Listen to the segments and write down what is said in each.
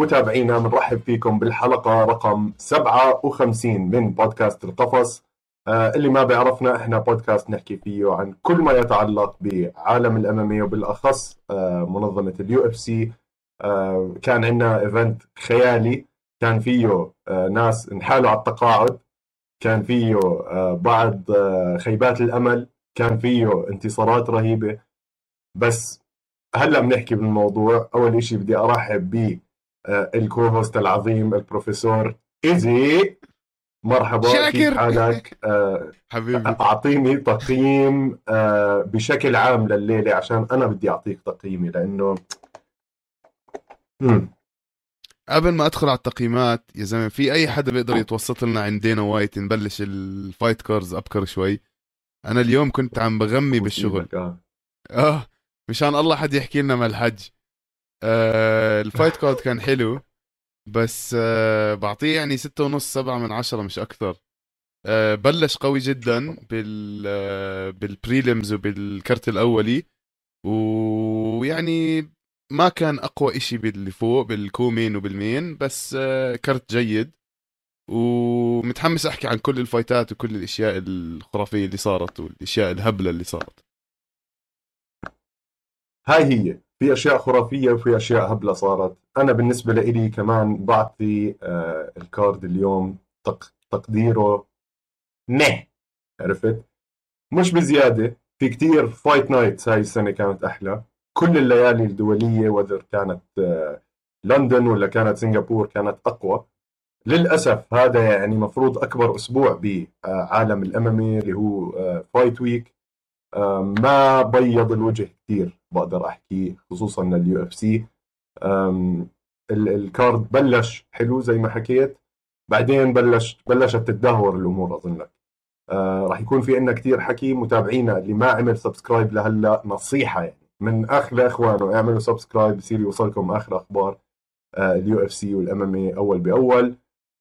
متابعينا بنرحب فيكم بالحلقة رقم 57 من بودكاست القفص. آه، اللي ما بيعرفنا إحنا بودكاست نحكي فيه عن كل ما يتعلق بعالم ال MMA وبالأخص آه، منظمة ال UFC. كان عندنا event خيالي كان فيه آه، ناس انحالوا على التقاعد كان فيه بعض خيبات الأمل كان فيه انتصارات رهيبة. بس هلأ بنحكي بالموضوع. أول شيء بدي أرحب ال co-host العظيم البروفيسور إيزي مرحبا شاكر. كيف حالك آه حبيبي. أعطيني تقييم آه بشكل عام لليلة عشان أنا بدي أعطيك تقييمي لأنه مم. قبل ما أدخل على التقييمات يا زلمة في أي حدا بيقدر يتوسط لنا عند دانا وايت نبلش ال fight cards أبكر شوي؟ أنا اليوم كنت عم بغمي بالشغل. آه. آه مشان الله حد يحكي لنا مع الحج. آه ال fight card كان حلو بس آه بعطيه يعني ستة ونص سبعة من عشرة مش أكثر. آه بلش قوي جدا بال بال prelims وبالكرت الأولي ويعني ما كان أقوى إشي باللي فوق بال co-main وبال main بس كرت جيد. ومتحمس أحكي عن كل الفايتات وكل الأشياء الخرافية اللي صارت والأشياء الهبلة اللي صارت. هاي هي. في أشياء خرافية وفي أشياء هبلة صارت. أنا بالنسبة لي كمان بعطي آه ال card اليوم تق... تقديره نه عرفت؟ مش بزيادة. في كتير fight nights هاي السنة كانت أحلى. كل الليالي الدولية whether كانت آه لندن ولا كانت سنغافور كانت أقوى. للأسف هذا يعني مفروض أكبر أسبوع بعالم ال MMA اللي هو fight week ما بيض الوجه كثير بقدر أحكي خصوصا لل UFC ال card بلش حلو زي ما حكيت. بعدين بلش بلشت تتدهور الأمور أظن لك. آه راح يكون في عندنا كثير حكي متابعينا اللي ما عمل subscribe لهلأ نصيحة يعني. من اخ لاخوانه اعملوا subscribe بصير يوصلكم آخر أخبار. ال UFC وال MMA أول بأول.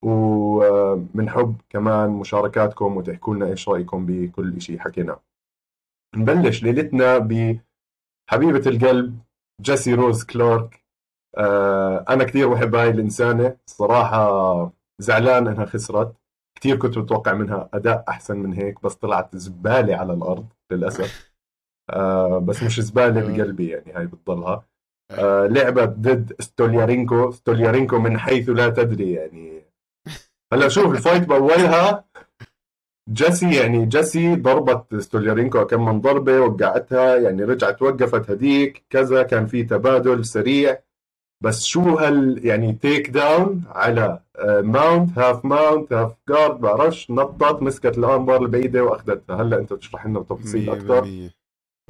ومنحب كمان مشاركاتكم وتحكوا لنا إيش رأيكم بكل شيء حكيناه. نبلش ليلتنا بحبيبة القلب جيسي روز كلارك. آه أنا كثير بحب هاي الإنسانة. الصراحة زعلان إنها خسرت. كثير كنت متوقع منها أداء أحسن من هيك بس طلعت زبالة على الأرض للأسف. آه بس مش زبالة آه. بقلبي يعني هاي بتضلها. آه. لعبت ضد ستوليارينكو. ستوليارينكو من حيث لا تدري يعني. هلأ شوف ال fight بأولها جيسي يعني جيسي ضربت ستوليارينكو كم من ضربة وقعتها يعني رجعت وقفت هديك كذا كان في تبادل سريع. بس شو هال يعني takedown على mount half mount half guard بعرفش نطت مسكت ال armbar البعيدة وأخذتها. هلأ أنت تشرح لنا بتفاصيل أكثر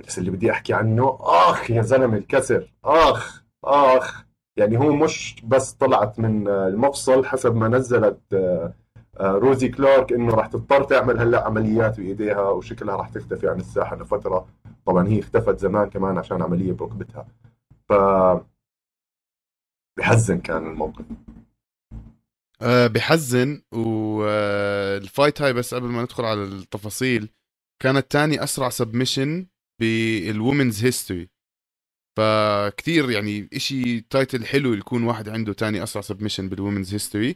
بس اللي بدي أحكي عنه آخ يا زلمة الكسر آخ آخ. يعني هو مش بس طلعت من المفصل حسب ما نزلت آه، روزي كلارك إنه راح تضطر تعمل هلأ عمليات بإيديها وشكلها راح تختفي عن الساحة لفترة. طبعا هي اختفت زمان كمان عشان عملية بركبتها. ف بحزن كان الموقف. أه بحزن والفايت هاي بس قبل ما ندخل على التفاصيل كانت تاني أسرع submission بال women's history فكتير يعني إشي title حلو يكون واحد عنده تاني أسرع submission بال women's history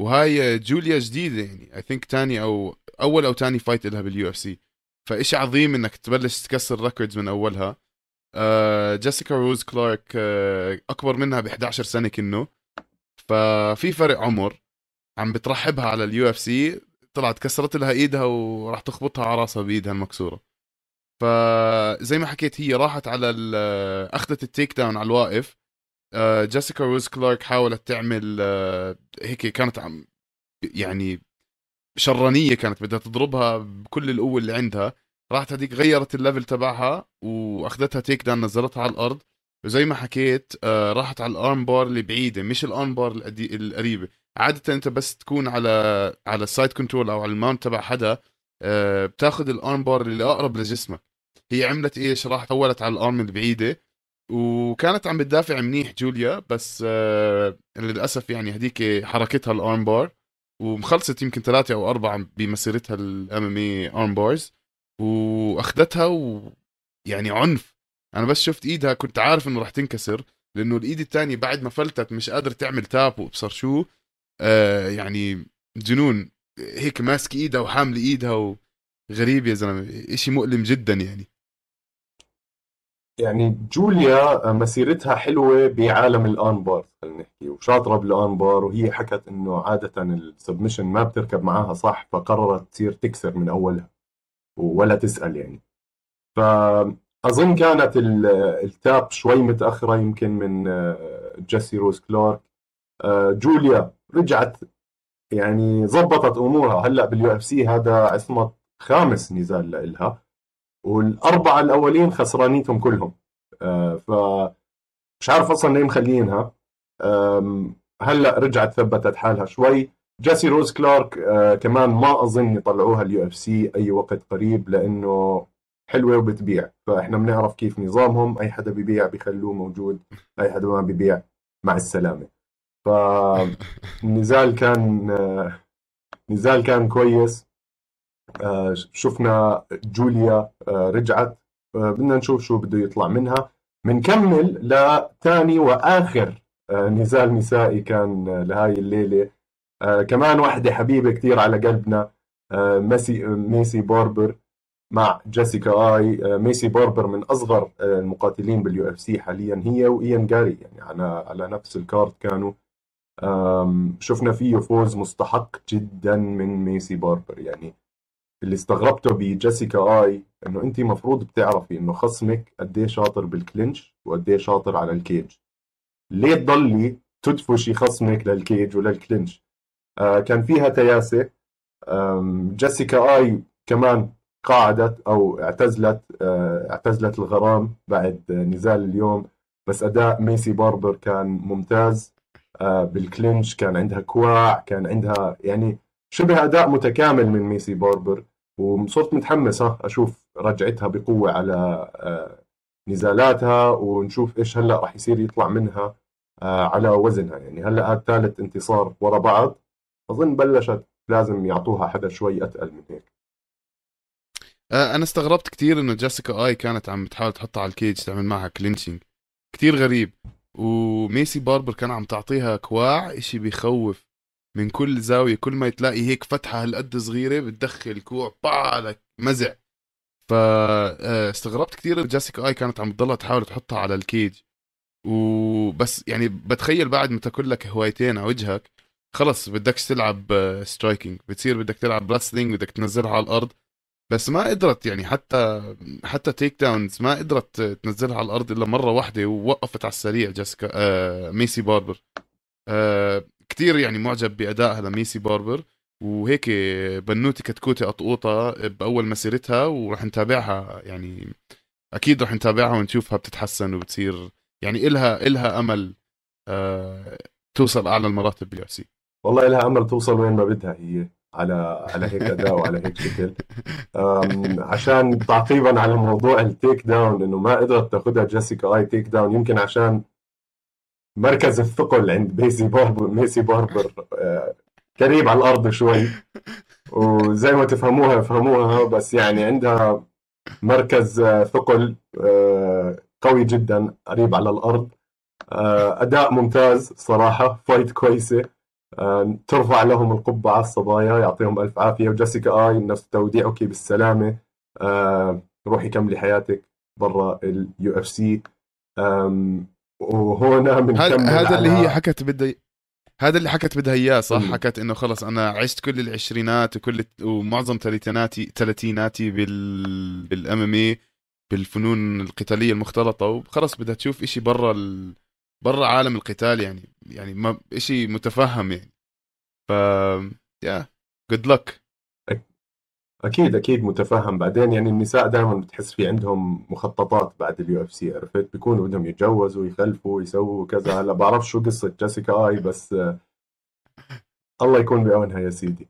وهاي جوليا جديدة يعني. I think ثاني أو أول أو ثاني fight لها بال UFC فإشي عظيم إنك تبلش تكسر records من أولها. آه جيسيكا روز كلارك آه أكبر منها ب 11 سنة كنه ففي فرق عمر. عم بترحبها على ال UFC طلعت كسرت لها إيدها وراح تخبطها على راسها بإيدها المكسورة. فزي ما حكيت هي راحت على أخذت ال takedown على الواقف. آه، جيسيكا روز كلارك حاولت تعمل آه، هيك كانت عم يعني شرانية كانت بدها تضربها بكل القوة اللي عندها. راحت هذيك غيرت ال level تبعها وأخذتها takedown نزلتها على الأرض. وزي ما حكيت آه، راحت على ال armbar اللي بعيدة مش ال armbar القريبة. عادة أنت بس تكون على على ال side control أو على ال mount تبع حدا بتاخذ ال armbar اللي أقرب لجسمك. هي عملت إيش؟ راح طولت على الأرم البعيدة. وكانت عم بتدافع منيح جوليا بس آه للأسف يعني هديك حركتها ال armbar ومخلصت يمكن ثلاثة أو أربعة بمسيرتها ال MMA armbars واخذتها ويعني عنف. أنا بس شفت إيدها كنت عارف إنه راح تنكسر لأنه الإيد الثانية بعد ما فلتت مش قادر تعمل tap وأبصر شو آه يعني جنون. هيك ماسك إيدها وحامل إيدها وغريب يا زلمة شيء مؤلم جدا يعني. يعني جوليا مسيرتها حلوة بعالم ال armbar خلينا نحكي وشاطرة بال armbar وهي حكت إنه عادة ال submission ما بتركب معاها صح فقررت تصير تكسر من أولها ولا تسأل يعني. فاظن كانت ال tap شوي متأخرة يمكن من آه، جيسي روز كلارك. آه، جوليا رجعت يعني زبطت أمورها. هلأ بال UFC هذا عصمة خامس نزال لها والأربعة الأولين خسرانيتهم كلهم. آه، ف مش عارف أصلا ليه مخلينها هلأ رجعت ثبتت حالها شوي. جاسي روز كلارك آه، كمان ما أظن يطلعوها ال UFC أي وقت قريب لأنه حلوة وبتبيع. فإحنا بنعرف كيف نظامهم. أي حدا ببيع بيخلوه موجود أي حدا ما ببيع مع السلامة. فالنزال كان آه، نزال كان كويس. شفنا جوليا رجعت بدنا نشوف شو بده يطلع منها. بنكمل لثاني وآخر نزال نسائي كان لهاي الليلة. آه كمان واحدة حبيبة كثير على قلبنا آه ميسي ميسي باربر مع جيسيكا آي. آه ميسي باربر من أصغر آه المقاتلين بال UFC حاليا. هي وإيان جاري يعني على على نفس ال card كانوا. شفنا فيه فوز مستحق جدا من ميسي باربر. يعني اللي استغربته بجيسيكا اي إنه أنت مفروض بتعرفي إنه خصمك قد إيه شاطر بال clinch وقد إيه شاطر على ال cage. ليه تضلي تدفشي خصمك لل cage ولل clinch آه، كان فيها تياسة. جيسيكا آي كمان قاعدت أو اعتزلت آه، اعتزلت الغرام بعد نزال اليوم. بس أداء ميسي باربر كان ممتاز. آه، بال clinch كان عندها كواع كان عندها يعني شبه أداء متكامل من ميسي باربر. وصرت متحمس أشوف رجعتها بقوة على نزالاتها ونشوف إيش هلأ راح يصير يطلع منها على وزنها. يعني هلأ هذا ثالث انتصار ورا بعض أظن بلشت لازم يعطوها حدا شوي أتقل من هيك. آه، أنا استغربت كثير إنه جيسيكا آي كانت عم بتحاول تحطها على ال cage تعمل معها clinching كثير غريب. وميسي باربر كان عم تعطيها كواع إشي بيخوف. من كل زاوية كل ما تلاقي هيك فتحة هالقد صغيرة بتدخل كوع بمزع. فاستغربت آه، كثير جيسيكا آي كانت عم تضلها تحاول تحطها على ال cage. وبس يعني بتخيل بعد ما تاكل لك هوايتين على وجهك خلص بدكش تلعب striking بتصير بدك تلعب wrestling بدك تنزلها على الأرض. بس ما قدرت يعني حتى حتى takedowns ما قدرت تنزلها على الأرض إلا مرة واحدة ووقفت على السريع جيسيكا آه ميسي باربر. آه كثير يعني معجب بادائها لميسي باربر وهيك بنوتي كتكوتي قطقوطه بأول مسيرتها ورح نتابعها يعني أكيد رح نتابعها ونشوفها بتتحسن وبتصير يعني إلها إلها أمل آه توصل أعلى المراتب بال UFC والله لها أمل توصل وين ما بدها هي على على هيك أداء وعلى هيك شكل. عشان تعقيبا على موضوع ال takedown انه ما قدرت تاخذها جيسيكا آي takedown يمكن عشان مركز الثقل عند ميسي باربر ميسي باربر آه، قريب على الأرض شوي. وزي ما تفهموها فهموها بس يعني عندها مركز آه، ثقل آه، قوي جدا قريب على الأرض. أداء ممتاز صراحة fight كويسة. آه، ترفع لهم القبعة الصبايا يعطيهم ألف عافية. وجيسيكا آي نفس توديعك بالسلامة. آه، روحي كملي حياتك برا ال UFC وهنا بنكمل هذا اللي هي حكت بدها هذا اللي حكت بدها إياه صح؟ مم. حكت إنه خلص أنا عشت كل العشرينات وكل ومعظم ثلاثيناتي ثلاثيناتي بال بال MMA بالفنون القتالية المختلطة وخلص بدها تشوف إشي برا ال... برا عالم القتال يعني يعني ما شيء متفهم يعني ف يا good luck أكيد أكيد متفهم. بعدين يعني النساء دائما بتحس في عندهم مخططات بعد ال UFC عرفت؟ بيكونوا بدهم يتجوزوا يخلفوا يسووا كذا. هلا بعرف شو قصة جيسيكا آي بس الله يكون بعونها يا سيدي.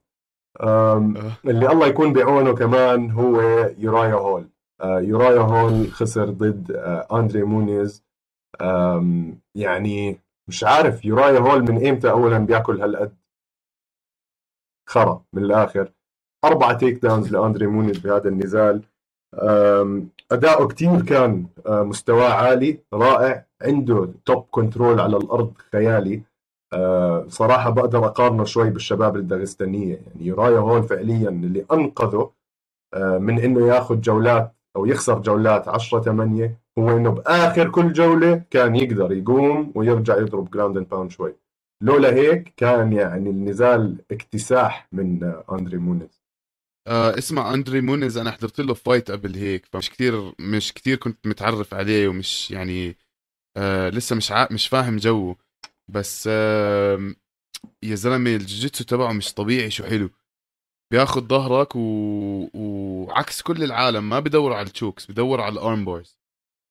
آه. اللي الله يكون بعونه كمان هو يورايا هول. آه، يورايا هول خسر ضد آه، أندري مونيز. يعني مش عارف يورايا هول من إيمتى اولا بياكل هالقد؟ خرا من الآخر. أربعة takedowns لأندري مونيز بهذا النزال. أداؤه كثير كان مستواه عالي رائع عنده top control على الأرض خيالي. آه صراحة بقدر أقارنه شوي بالشباب الداغستانية. يعني يورايا هول فعليا اللي أنقذه آه من إنه ياخذ جولات أو يخسر جولات 10 8 هو إنه بآخر كل جولة كان يقدر يقوم ويرجع يضرب ground and pound شوي. لولا هيك كان يعني النزال اكتساح من آه أندري مونيز آه اسمع أندري مونيز أنا حضرت له fight قبل هيك فمش كتير مش كتير كنت متعرف عليه ومش يعني آه لسه مش ع... مش فاهم جوه. بس آه يا زلمة الجوجيتسو تبعه مش طبيعي شو حلو. بياخذ ظهرك و... وعكس كل العالم ما بدور على ال chokes بدور على ال armbars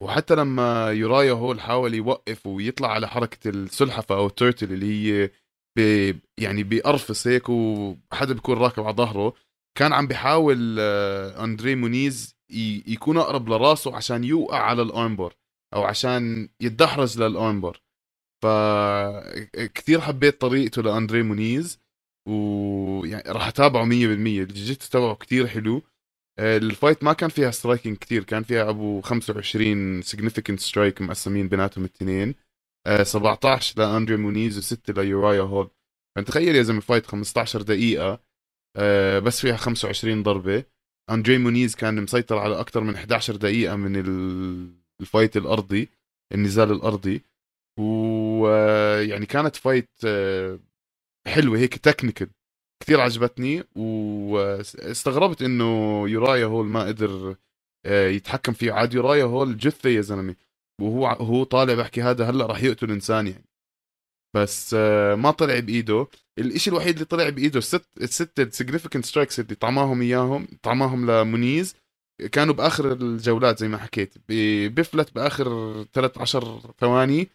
وحتى لما يورايا هول حاول يوقف ويطلع على حركة السلحفة أو ال turtle اللي هي ب... يعني بيقرفص هيك وحدا بيكون راكب على ظهره. كان عم بيحاول آه، أندري مونيز. يكون أقرب لراسه عشان يوقع على ال armbar أو عشان يتدحرج لل armbar فكثير حبيت طريقته لأندري مونيز ويعني راح أتابعه 100% الجوجيتسو تبعه كثير حلو. آه، ال fight ما كان فيها striking كثير كان فيها أبو 25 significant strike مقسمين بيناتهم الاثنين. 17 لأندري مونيز و6 ليورايا هول. فانت تخيل يا زلمة fight 15 دقيقة. آه، بس فيها 25 ضربة. أندري مونيز كان مسيطر على أكثر من 11 دقيقة من ال fight الأرضي النزال الأرضي. ويعني كانت fight آه، حلوة هيك technical كثير عجبتني. واستغربت إنه يورايا هول ما قدر آه، يتحكم فيه. عاد يورايا هول جثة يا زلمة. وهو هو طالع بحكي هذا هلأ راح يقتل إنسان يعني. بس آه، ما طلع بإيده. الإشي الوحيد اللي طلع بإيده الست الست ال significant strikes اللي طعماهم إياهم طعماهم لمونيز كانوا بآخر الجولات زي ما حكيت. بفلت بآخر 13 ثواني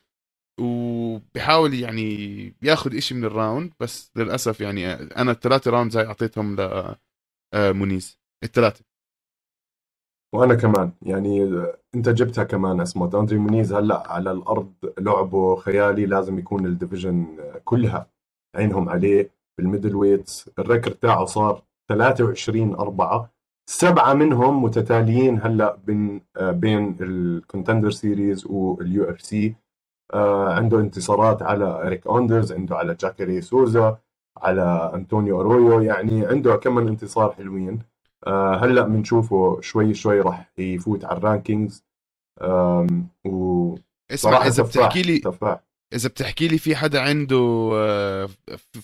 وبحاول يعني ياخذ إشي من ال round بس للأسف يعني أنا الثلاثه rounds هاي أعطيتهم لمونيز آه، الثلاثه وأنا كمان. يعني أنت جبتها كمان اسمه أندري مونيز هلأ على الأرض لعبه خيالي لازم يكون ال division كلها عينهم عليه بال middleweights. ال record تاعه صار 23 4 سبعة منهم متتاليين هلأ بين بين ال Contender Series وال UFC. آه، عنده انتصارات على إريك أوندرز عنده على جاكري سوزا على أنطونيو أرويو. يعني عنده كم انتصار حلوين. هلا بنشوفه شوي شوي راح يفوت على ال rankings و اسمع إذا بتحكي لي تفاح. إذا بتحكي لي في حدا عنده آه،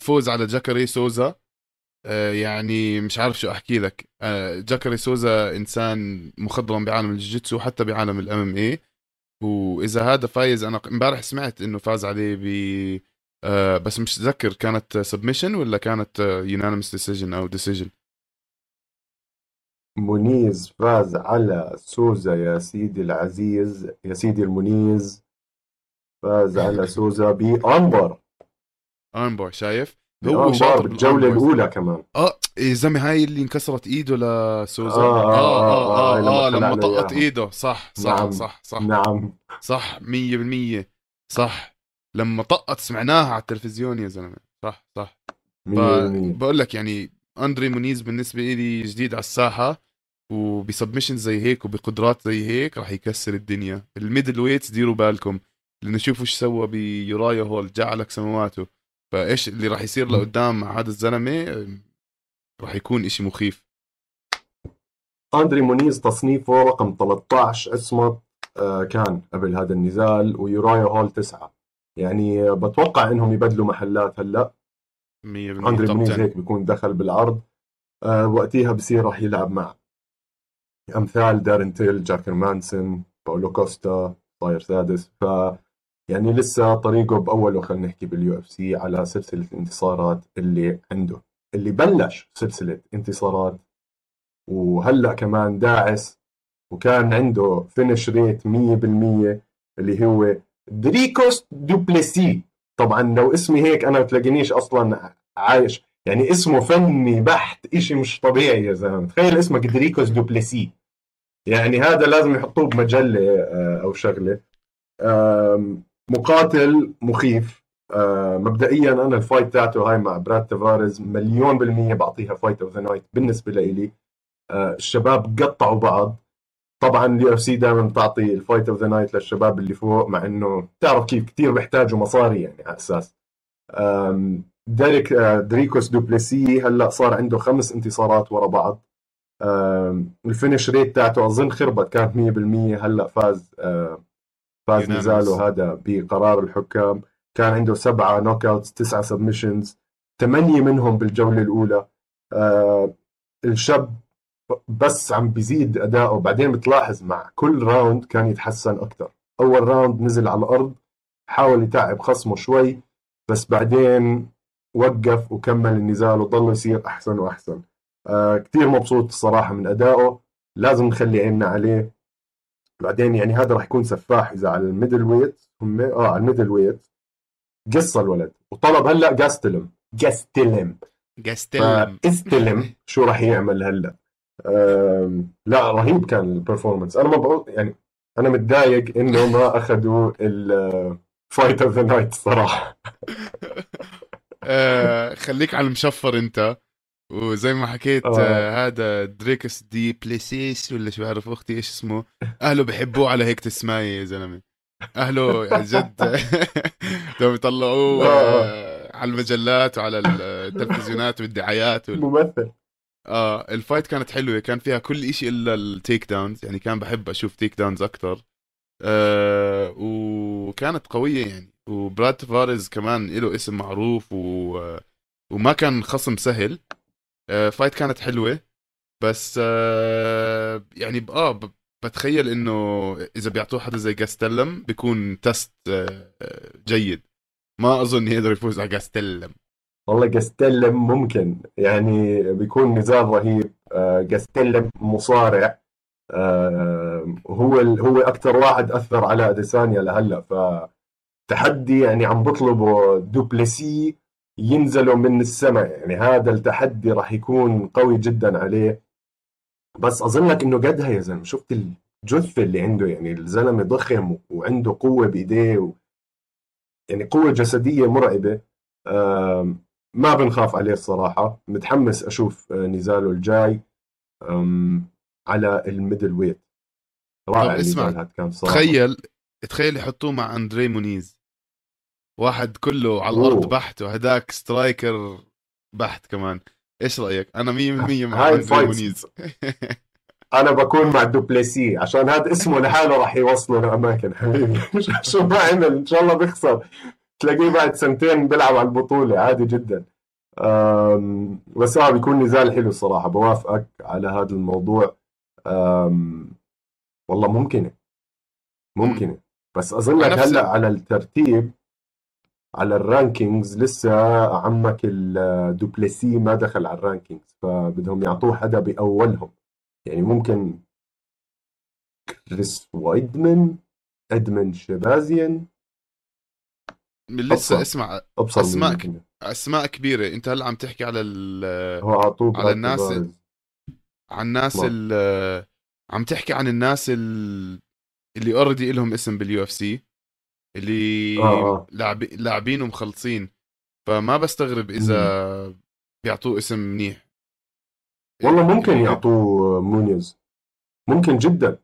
فوز على جاكري سوزا يعني مش عارف شو أحكي لك. جاكري سوزا إنسان مخضرم بعالم الجيتسو حتى بعالم ال MMA وإذا هذا فايز أنا إمبارح سمعت إنه فاز عليه ب آه بس مش اتذكر كانت submission ولا كانت unanimous decision أو decision منيز فاز على سوزا يا سيدي العزيز يا سيدي المنيز. فاز على سوزا بانبر انبر شايف؟ هو شاطر بالجوله الأولى كمان. آه يا زلمة هاي اللي انكسرت إيده لسوزا آه آه آه, آه, آه, آه, آه لما طقت إيده. صح صح نعم صح صح. نعم. صح 100% صح. لما طقت سمعناها على التلفزيون يا زلمة. صح صح. بقول لك يعني أندري مونيز بالنسبة لي جديد على الساحة. وب submission زي هيك وبقدرات زي هيك راح يكسر الدنيا. ال middleweights ديروا بالكم لأنه شوفوا إيش سوى بيورايا هول جعلك سمواته. فإيش اللي راح يصير لقدام مع هذا الزلمة راح يكون إشي مخيف. أندري مونيز تصنيفه رقم 13 اسمه آه، كان قبل هذا النزال ويورايا هول تسعة. يعني بتوقع إنهم يبدلوا محلات هلأ. 100% أندري مونيز هيك بيكون دخل بالعرض. أه وقتها بصير راح يلعب مع أمثال دارين تيل جاك هرمانسون باولو كوستا صاير سادس. ف يعني لسه طريقه بأوله خلينا نحكي بال UFC على سلسلة الانتصارات اللي عنده اللي بلش سلسلة انتصارات. وهلأ كمان داعس وكان عنده فينش ريت 100% اللي هو دريكوس دوبلسي طبعا لو اسمي هيك أنا بتلاقينيش أصلا عايش. يعني اسمه فني بحت إشي مش طبيعي يا زلمة. تخيل اسمك دريكوس دوبلسي يعني هذا لازم يحطوه بمجلة آه، أو شغلة. مقاتل مخيف. آه مبدئيا أنا ال fight تاعته هاي مع براد تفارز مليون بالمية بعطيها fight of the night بالنسبة لإلي. آه الشباب قطعوا بعض. طبعا ال UFC دائما بتعطي ال fight of the night للشباب اللي فوق مع إنه تعرف كيف كثير بيحتاجوا مصاري يعني على أساس. ديريك دريكوس دوبلسي هلأ صار عنده خمس انتصارات ورا بعض. ال finish rate تاعته أظن خربت كانت 100% هلأ فاز آه، فاز. نزاله هذا بقرار الحكام. كان عنده سبعة knockouts تسعة submissions ثمانية منهم بالجولة الأولى. آه الشاب بس عم بيزيد أداؤه. بعدين بتلاحظ مع كل round كان يتحسن أكثر أول round نزل على الأرض حاول يتعب خصمه شوي بس بعدين وقف وكمل النزال وضل يصير أحسن وأحسن. آه كتير مبسوط الصراحة من أدائه. لازم نخلي عيننا عليه. بعدين يعني هذا راح يكون سفاح إذا على ال middleweight. هم آه على ال middleweight. قصة الولد. وطلب هلأ جاستلم جاستلم جاستلم فاستلم. شو راح يعمل هلأ؟ لا رهيب كان ال performance أنا ما بقول يعني أنا متضايق إنه ما أخذوا ال fight of the night الصراحه آه، خليك على المشفر أنت. وزي ما حكيت آه. آه. هذا دريكس دي بليسيس ولا شو بعرف أختي إيش اسمه أهله بحبوه على هيك تسمايه يا زلمة أهله عن جد لما يطلعوه آه. آه، على المجلات وعلى التلفزيونات والدعايات وال... ممثل آه ال fight كانت حلوة كان فيها كل إشي إلا ال takedowns يعني كان بحب أشوف takedowns أكثر آه وكانت قوية يعني وبراد تفاريز كمان له اسم معروف و... وما كان خصم سهل آه fight كانت حلوة. بس آه يعني آه بتخيل إنه إذا بيعطوه حدا زي جاستلم بيكون تست آه آه، جيد. ما أظن يقدر يفوز على جاستلم والله جاستلم ممكن. يعني بيكون نزال رهيب. آه، جاستلم مصارع. آه، هو هو أكثر واحد أثر على اديسانيا لهلأ. فتحدي يعني عم بطلبوا دوبلسي ينزلوا من السماء. يعني هذا التحدي راح يكون قوي جدا عليه. بس اظن لك إنه قدها يا زلمة شفت الجثة اللي عنده؟ يعني الزلمة ضخم وعنده قوة بإيديه و... يعني قوة جسدية مرعبة. ما بنخاف عليه الصراحة. متحمس أشوف آه، نزاله الجاي على ال middleweight. رائع اسمع، كان صراحة. تخيل تخيل يحطوه مع أندري مونيز. واحد كله على الأرض. بحت وهداك striker بحت كمان. إيش رأيك؟ أنا 100% مع اندري. مونيز. أنا بكون مع دوبلسي عشان هذا اسمه لحاله راح يوصله لاماكن حبيبي شو ما عمل إن شاء الله بيخسر. تلاقيه بعد سنتين بيلعب على البطولة عادي جدا. بس آه بيكون نزال حلو الصراحه بوافقك على هذا الموضوع. والله ممكنة. ممكنة. بس اظن لك نفس- هلأ على الترتيب على ال rankings لسه عمك الدوبلسي ما دخل على ال rankings فبدهم يعطوه حدا بأولهم يعني ممكن كريس وايدمان ادمن شبازيان لسه أبصر. اسمع أبصر أسماء من هنا. أسماء كبيرة أنت هلأ عم تحكي على ال هو أعطوه على الناس. عن الناس. ال عم تحكي عن الناس ال- اللي already لهم اسم بال UFC اللي آه، آه. لاعبي- لاعبين ومخلصين فما بستغرب إذا بيعطوه اسم منيح. والله ممكن يعني يعطوه مونيز. ممكن جدا.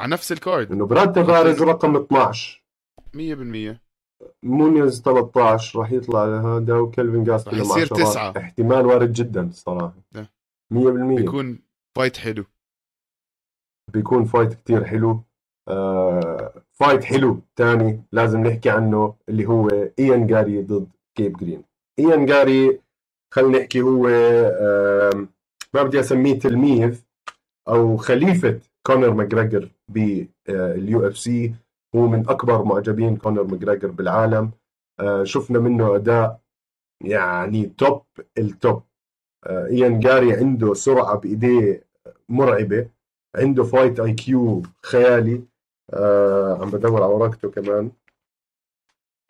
على نفس ال card. إنه براد تفاريز رقم 12 100% مونيز 13 راح يطلع لهذا وكلفن جاستلوم راح يصير 10 تسعة. احتمال وارد جدا الصراحة. ده. 100% بيكون fight حلو. بيكون fight كتير حلو. fight حلو. تاني لازم نحكي عنه اللي هو ايان جاري ضد جيب جرين ايان جاري خلينا نحكي هو آه ما بدي أسميه تلميذ أو خليفة كونر ماجريجر بال UFC هو من أكبر معجبين كونر ماجريجر بالعالم. آه شفنا منه أداء يعني top ال top آه ايان جاري عنده سرعة بإيديه مرعبة عنده fight IQ خيالي. آه عم بدور على ورقته كمان.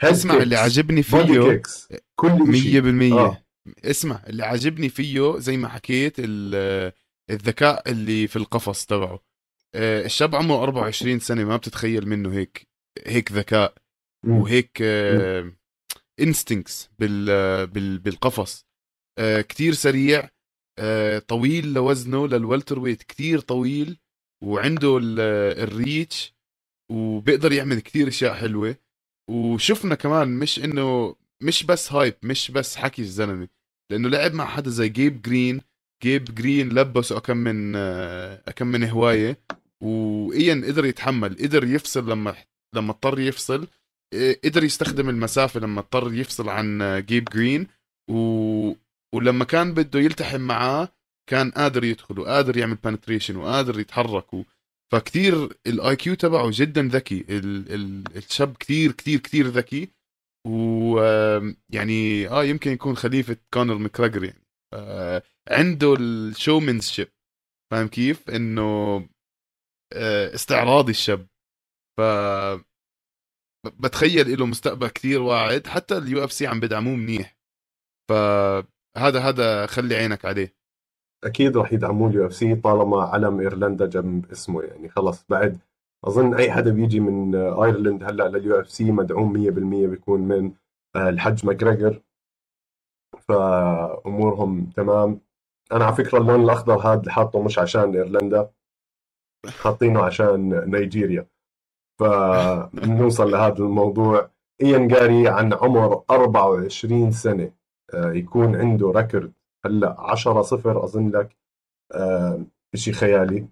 اسمع اللي kicks, عاجبني body فيه كل شيء 100% آه. اسمع اللي عاجبني فيه زي ما حكيت ال- الذكاء اللي في القفص تبعه. آه، الشاب عمره 24 سنة ما بتتخيل منه هيك هيك ذكاء. وهيك instincts بال بال بالقفص. آه، كتير سريع آه، طويل لوزنه لل welterweight كتير طويل وعنده ال- ال reach. وبيقدر يعمل كتير أشياء حلوة. وشفنا كمان مش إنه مش بس hype مش بس حكي الزلمة. لأنه لعب مع حدا زي جيب جرين جيب جرين لبسه كم من آه، كم من هواية. وإيان قدر يتحمل قدر يفصل لما لما اضطر يفصل. آه، قدر يستخدم المسافة لما اضطر يفصل عن آه، جيب جرين و... ولما كان بده يلتحم معاه كان قادر يدخل وقادر يعمل penetration وقادر يتحرك. و... فكتير ال IQ تبعه جدا ذكي. ال... ال... الشاب كتير كتير كتير ذكي. ويعني آه يمكن يكون خليفة كونر ماكراجر يعني. آه عنده ال showmanship فاهم كيف؟ إنه آه استعراضي الشاب. ف بتخيل له مستقبل كتير واعد. حتى ال UFC عم بدعموه منيح. فهذا هذا خلي عينك عليه. أكيد راح يدعموا ال UFC طالما علم إيرلندا جنب اسمه يعني. خلص بعد أظن أي حدا بيجي من آيرلند هلأ لل UFC مدعوم 100% بيكون من آه، الحج ماجريجر فأمورهم تمام. أنا على فكرة اللون الأخضر هذا اللي حاطه مش عشان إيرلندا حاطينه عشان نيجيريا. فنوصل لهذا الموضوع. إيان جاري عن عمر 24 سنة آه، يكون عنده record هلأ 10 صفر أظن لك آه، شيء خيالي.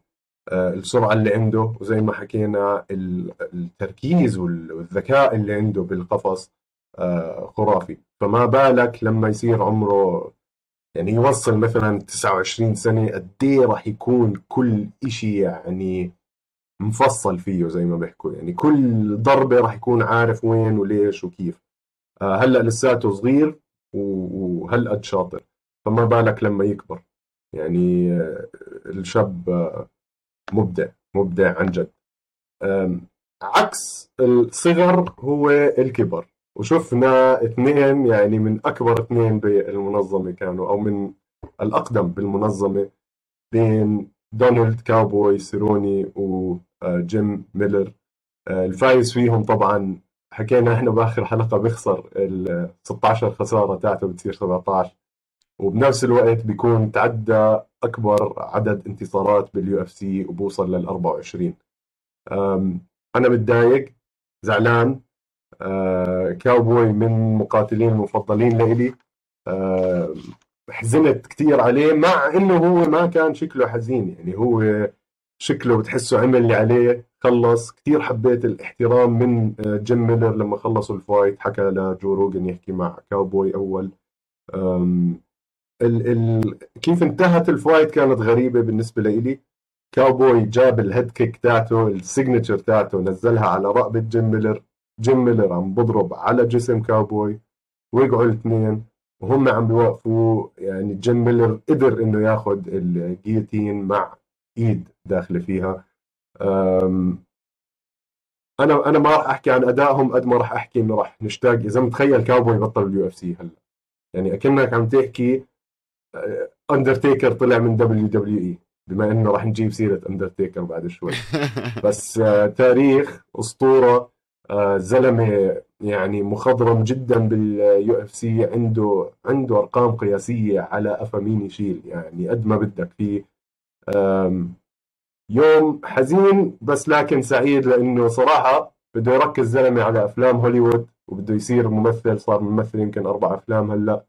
آه، السرعة اللي عنده وزي ما حكينا ال- التركيز وال- والذكاء اللي عنده بالقفص آه، خرافي. فما بالك لما يصير عمره يعني يوصل مثلا 29 سنة قد إيه راح يكون كل شيء يعني مفصل فيه زي ما بيحكوا. يعني كل ضربة راح يكون عارف وين وليش وكيف. آه، هلأ لساته صغير و- وهالقد شاطر. فما بالك لما يكبر. يعني آه، الشاب آه، مبدع مبدع عن جد. عكس الصغر هو الكبر. وشفنا اثنين يعني من أكبر اثنين بالمنظمة كانوا أو من الأقدم بالمنظمة بين دونالد كاوبوي سيروني وجيم ميلر. آه، الفايز فيهم طبعا حكينا إحنا بآخر حلقة بيخسر ال 16 خسارة تاعته بتصير 17 وبنفس الوقت بيكون تعدى أكبر عدد انتصارات بال UFC وبوصل لل 24 أم، أنا متضايق زعلان أه، كاوبوي من مقاتلين المفضلين لإلي. أه، حزنت كثير عليه مع إنه هو ما كان شكله حزين يعني هو شكله بتحسه عمل اللي عليه خلص. كثير حبيت الاحترام من أه، جيم ميلر لما خلصوا ال fight. حكى لجو روجن يحكي مع كاوبوي أول. ال ال كيف انتهت ال fight كانت غريبة بالنسبة لإلي. كاوبوي جاب ال head kick تاعته ال signature تاعته نزلها على رقبه جيم ميلر. جيم ميلر عم بضرب على جسم كاوبوي. وقعوا الاثنين. وهم عم بيوقفوا. يعني جيم ميلر قدر إنه ياخذ ال guillotine مع إيد داخلة فيها. أنا أنا ما راح أحكي عن أدائهم قد ما راح أحكي إنه راح نشتاق. إذا متخيل كاوبوي بطل ال UFC هلأ. يعني أكنك عم تحكي اندرتيكر طلع من WWE بما إنه راح نجيب سيرة اندرتيكر بعد شوي. بس آه، تاريخ أسطورة آه، زلمة يعني مخضرم جدا بال UFC عنده عنده أرقام قياسية على قفا مين يشيل يعني قد ما بدك فيه. آم، يوم حزين بس لكن سعيد لأنه صراحة بده يركز زلمة على أفلام هوليوود وبده يصير ممثل صار ممثل يمكن أربع أفلام هلأ.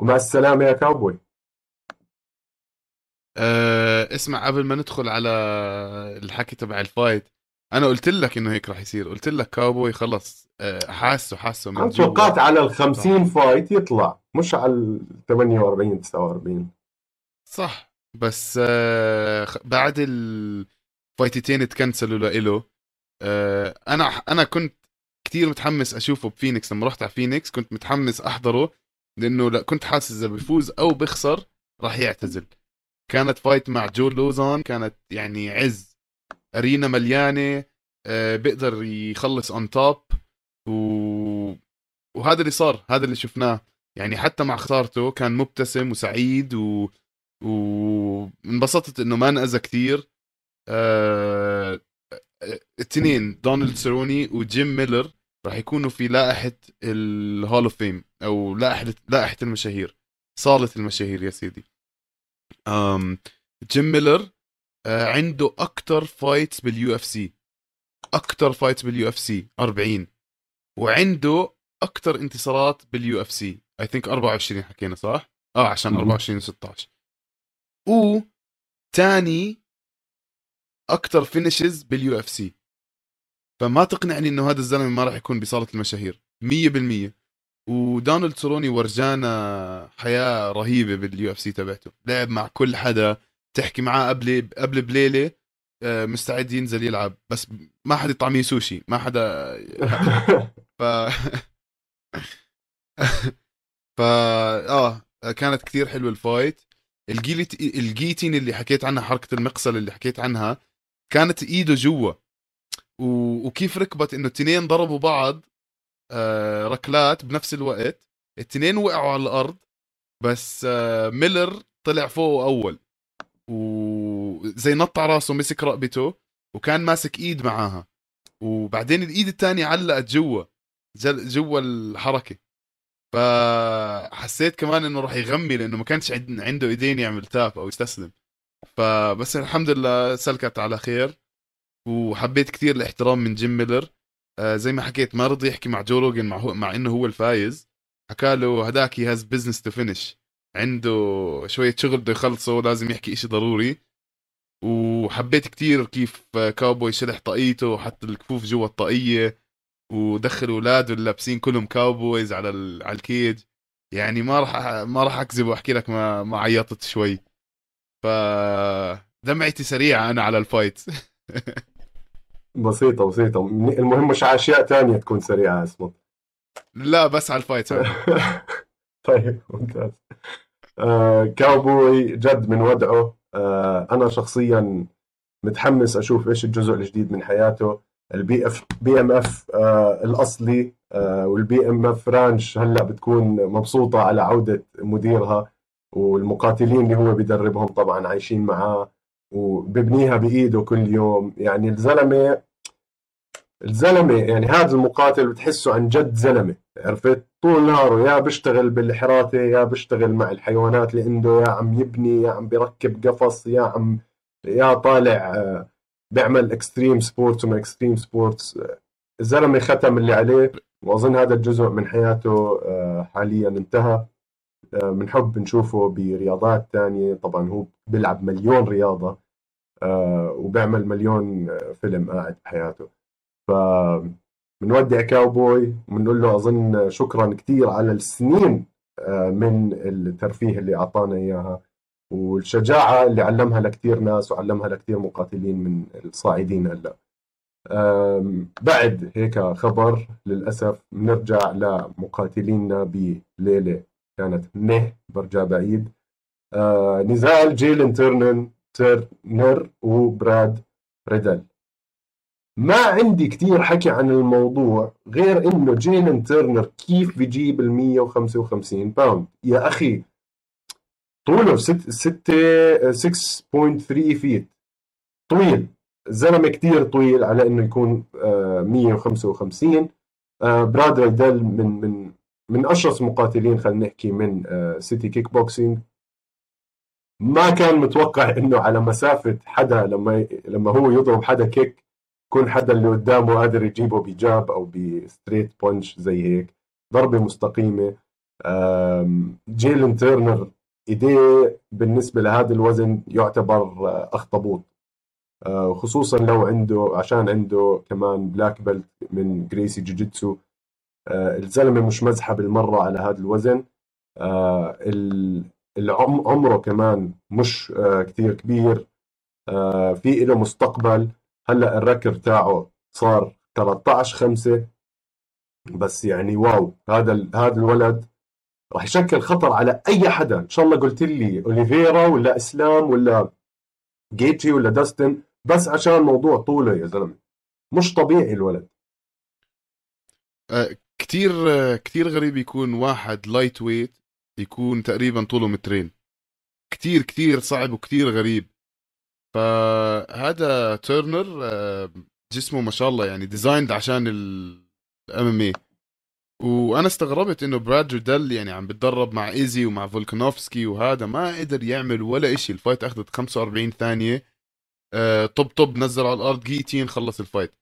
ومع السلامة يا كاوبوي. أه اسمع قبل ما ندخل على الحكي تبع ال fight أنا قلت لك إنه هيك راح يصير. قلت لك كاوبوي خلص أه حاسه حاسه من. توقعت على ال 50 fight يطلع مش على ال 48 49 صح. بس أه بعد الفايتتين تكنسلوا لإله. أه أنا أنا كنت كتير متحمس أشوفه بفينيكس. لما رحت على فينيكس كنت متحمس أحضره. لأنه لا كنت حاسس إذا بيفوز أو بيخسر راح يعتزل. كانت fight مع جو لوزان كانت يعني عز. arena مليانة آه، بيقدر يخلص on top و... وهذا اللي صار هذا اللي شفناه. يعني حتى مع خسارته كان مبتسم وسعيد و وانبسطت إنه ما انأذى كثير. آه... الاثنين دونالد سيروني وجيم ميلر. راح يكونوا في لائحة ال Hall of Fame أو لائحة لائحة المشاهير صالة المشاهير يا سيدي. أم جيم ميلر آه، عنده أكثر fights بال UFC أكثر fights بال UFC 40 وعنده أكثر انتصارات بال UFC I think 24 حكينا صح؟ آه عشان 24 و16 و تاني أكثر finishes بال UFC فما تقنعني إنه هذا الزلمة ما راح يكون بصالة المشاهير. 100% ودونالد سيروني ورجانا حياة رهيبة بال UFC تبعته. لعب مع كل حدا تحكي معاه قبل قبل بليلة آه، مستعد ينزل يلعب. بس ما حدا يطعميه سوشي ما حدا ف ف آه كانت كثير حلوة ال fight. ال guil ال guillotine اللي حكيت عنها حركة المقصلة اللي حكيت عنها كانت إيده جوا. و... وكيف ركبت إنه التنين ضربوا بعض آه ركلات بنفس الوقت. التنين وقعوا على الأرض بس آه ميلر طلع فوق أول. وزي نط على راسه مسك رقبته وكان ماسك إيد معاها. وبعدين الإيد الثانية علقت جوا جوا الحركة. فحسيت كمان إنه راح يغمي لأنه ما كانش عنده إيدين يعمل tap أو يستسلم. فبس الحمد لله سلكت على خير. وحبيت كثير الاحترام من جيم ميلر. آه زي ما حكيت ما رضي يحكي مع جو روجن مع, هو مع إنه هو الفايز. حكى له هداك he has business to finish عنده شوية شغل بده يخلصه لازم يحكي إشي ضروري. وحبيت كتير كيف كاوبوي شلح طاقيته وحط الكفوف جوا الطاقية ودخل أولاده اللي لابسين كلهم cowboys على على ال cage. يعني ما راح ما راح أكذب وأحكي لك ما ما عيطت شوي. ف دمعتي سريعة أنا على ال fight. بسيطة بسيطة. المهم مش على أشياء ثانية تكون سريعة اسمه لا بس على ال fight. طيب ممتاز. آه كاوبوي جد منودعه. آه أنا شخصيا متحمس أشوف إيش الجزء الجديد من حياته. ال BF BMF آه الأصلي. آه وال BMF ranch هلأ بتكون مبسوطة على عودة مديرها والمقاتلين اللي هو بيدربهم طبعا عايشين معاه. وببنيها بإيده كل يوم. يعني الزلمة الزلمة يعني هذا المقاتل بتحسه عن جد زلمة عرفت؟ طول نهاره يا بيشتغل بالحراثة يا بيشتغل مع الحيوانات اللي عنده يا عم يبني يا عم بيركب قفص يا عم يا طالع آه، بيعمل extreme sports وما extreme sports الزلمة ختم اللي عليه وأظن هذا الجزء من حياته آه، حاليا انتهى. بنحب آه، نشوفه برياضات ثانية طبعا هو بيلعب مليون رياضة وبيعمل مليون فيلم قاعد بحياته. ف بنودع كاوبوي وبنقول له أظن شكرا كثير على السنين آه، من الترفيه اللي أعطانا إياها والشجاعة اللي علمها لكثير ناس وعلمها لكثير مقاتلين من الصاعدين هلأ. بعد هيك خبر للأسف بنرجع لمقاتلينا بليلة كانت نه برجع بعيد. آه، نزال جيلن تيرنر تيرنر وبراد ريدل. ما عندي كثير حكي عن الموضوع غير إنه جيلن تيرنر كيف بيجيب ال 155 pound؟ يا أخي طوله 6 6.3 feet طويل الزلمه كثير طويل على إنه يكون 155 آه، آه، براد ريدل من من من أشرس مقاتلين خلينا نحكي من City Kickboxing ما كان متوقع إنه على مسافة حدا لما لما هو يضرب حدا kick يكون حدا اللي قدامه قادر يجيبه ب jab أو ب straight punch زي هيك. ضربة مستقيمة. جيلن تيرنر إيديه بالنسبة لهذا الوزن يعتبر أخطبوط. آه، خصوصا لو عنده عشان عنده كمان black belt من Gracie jiu-jitsu آه، الزلمة مش مزحة بالمرة على هذا الوزن. آه، عمره كمان مش كثير كبير في له مستقبل. هلأ ال record تاعه صار 13 5 بس يعني wow هذا هذا الولد راح يشكل خطر على أي حدا. إن شاء الله قلت لي أوليفيرا ولا إسلام ولا جيتشي ولا داستن. بس عشان موضوع طوله يا زلمة مش طبيعي الولد. أه كثير كثير غريب يكون واحد lightweight يكون تقريبا طوله مترين كثير كثير صعب وكثير غريب. فهذا تيرنر آه، جسمه ما شاء الله يعني designed عشان ال MMA وأنا استغربت إنه براد ريدل يعني عم بتدرب مع إيزي ومع فولكانوفسكي وهذا ما قدر يعمل ولا إشي. ال fight أخذت 45 ثانية. آه طب طب نزل على الأرض guillotine خلص ال fight.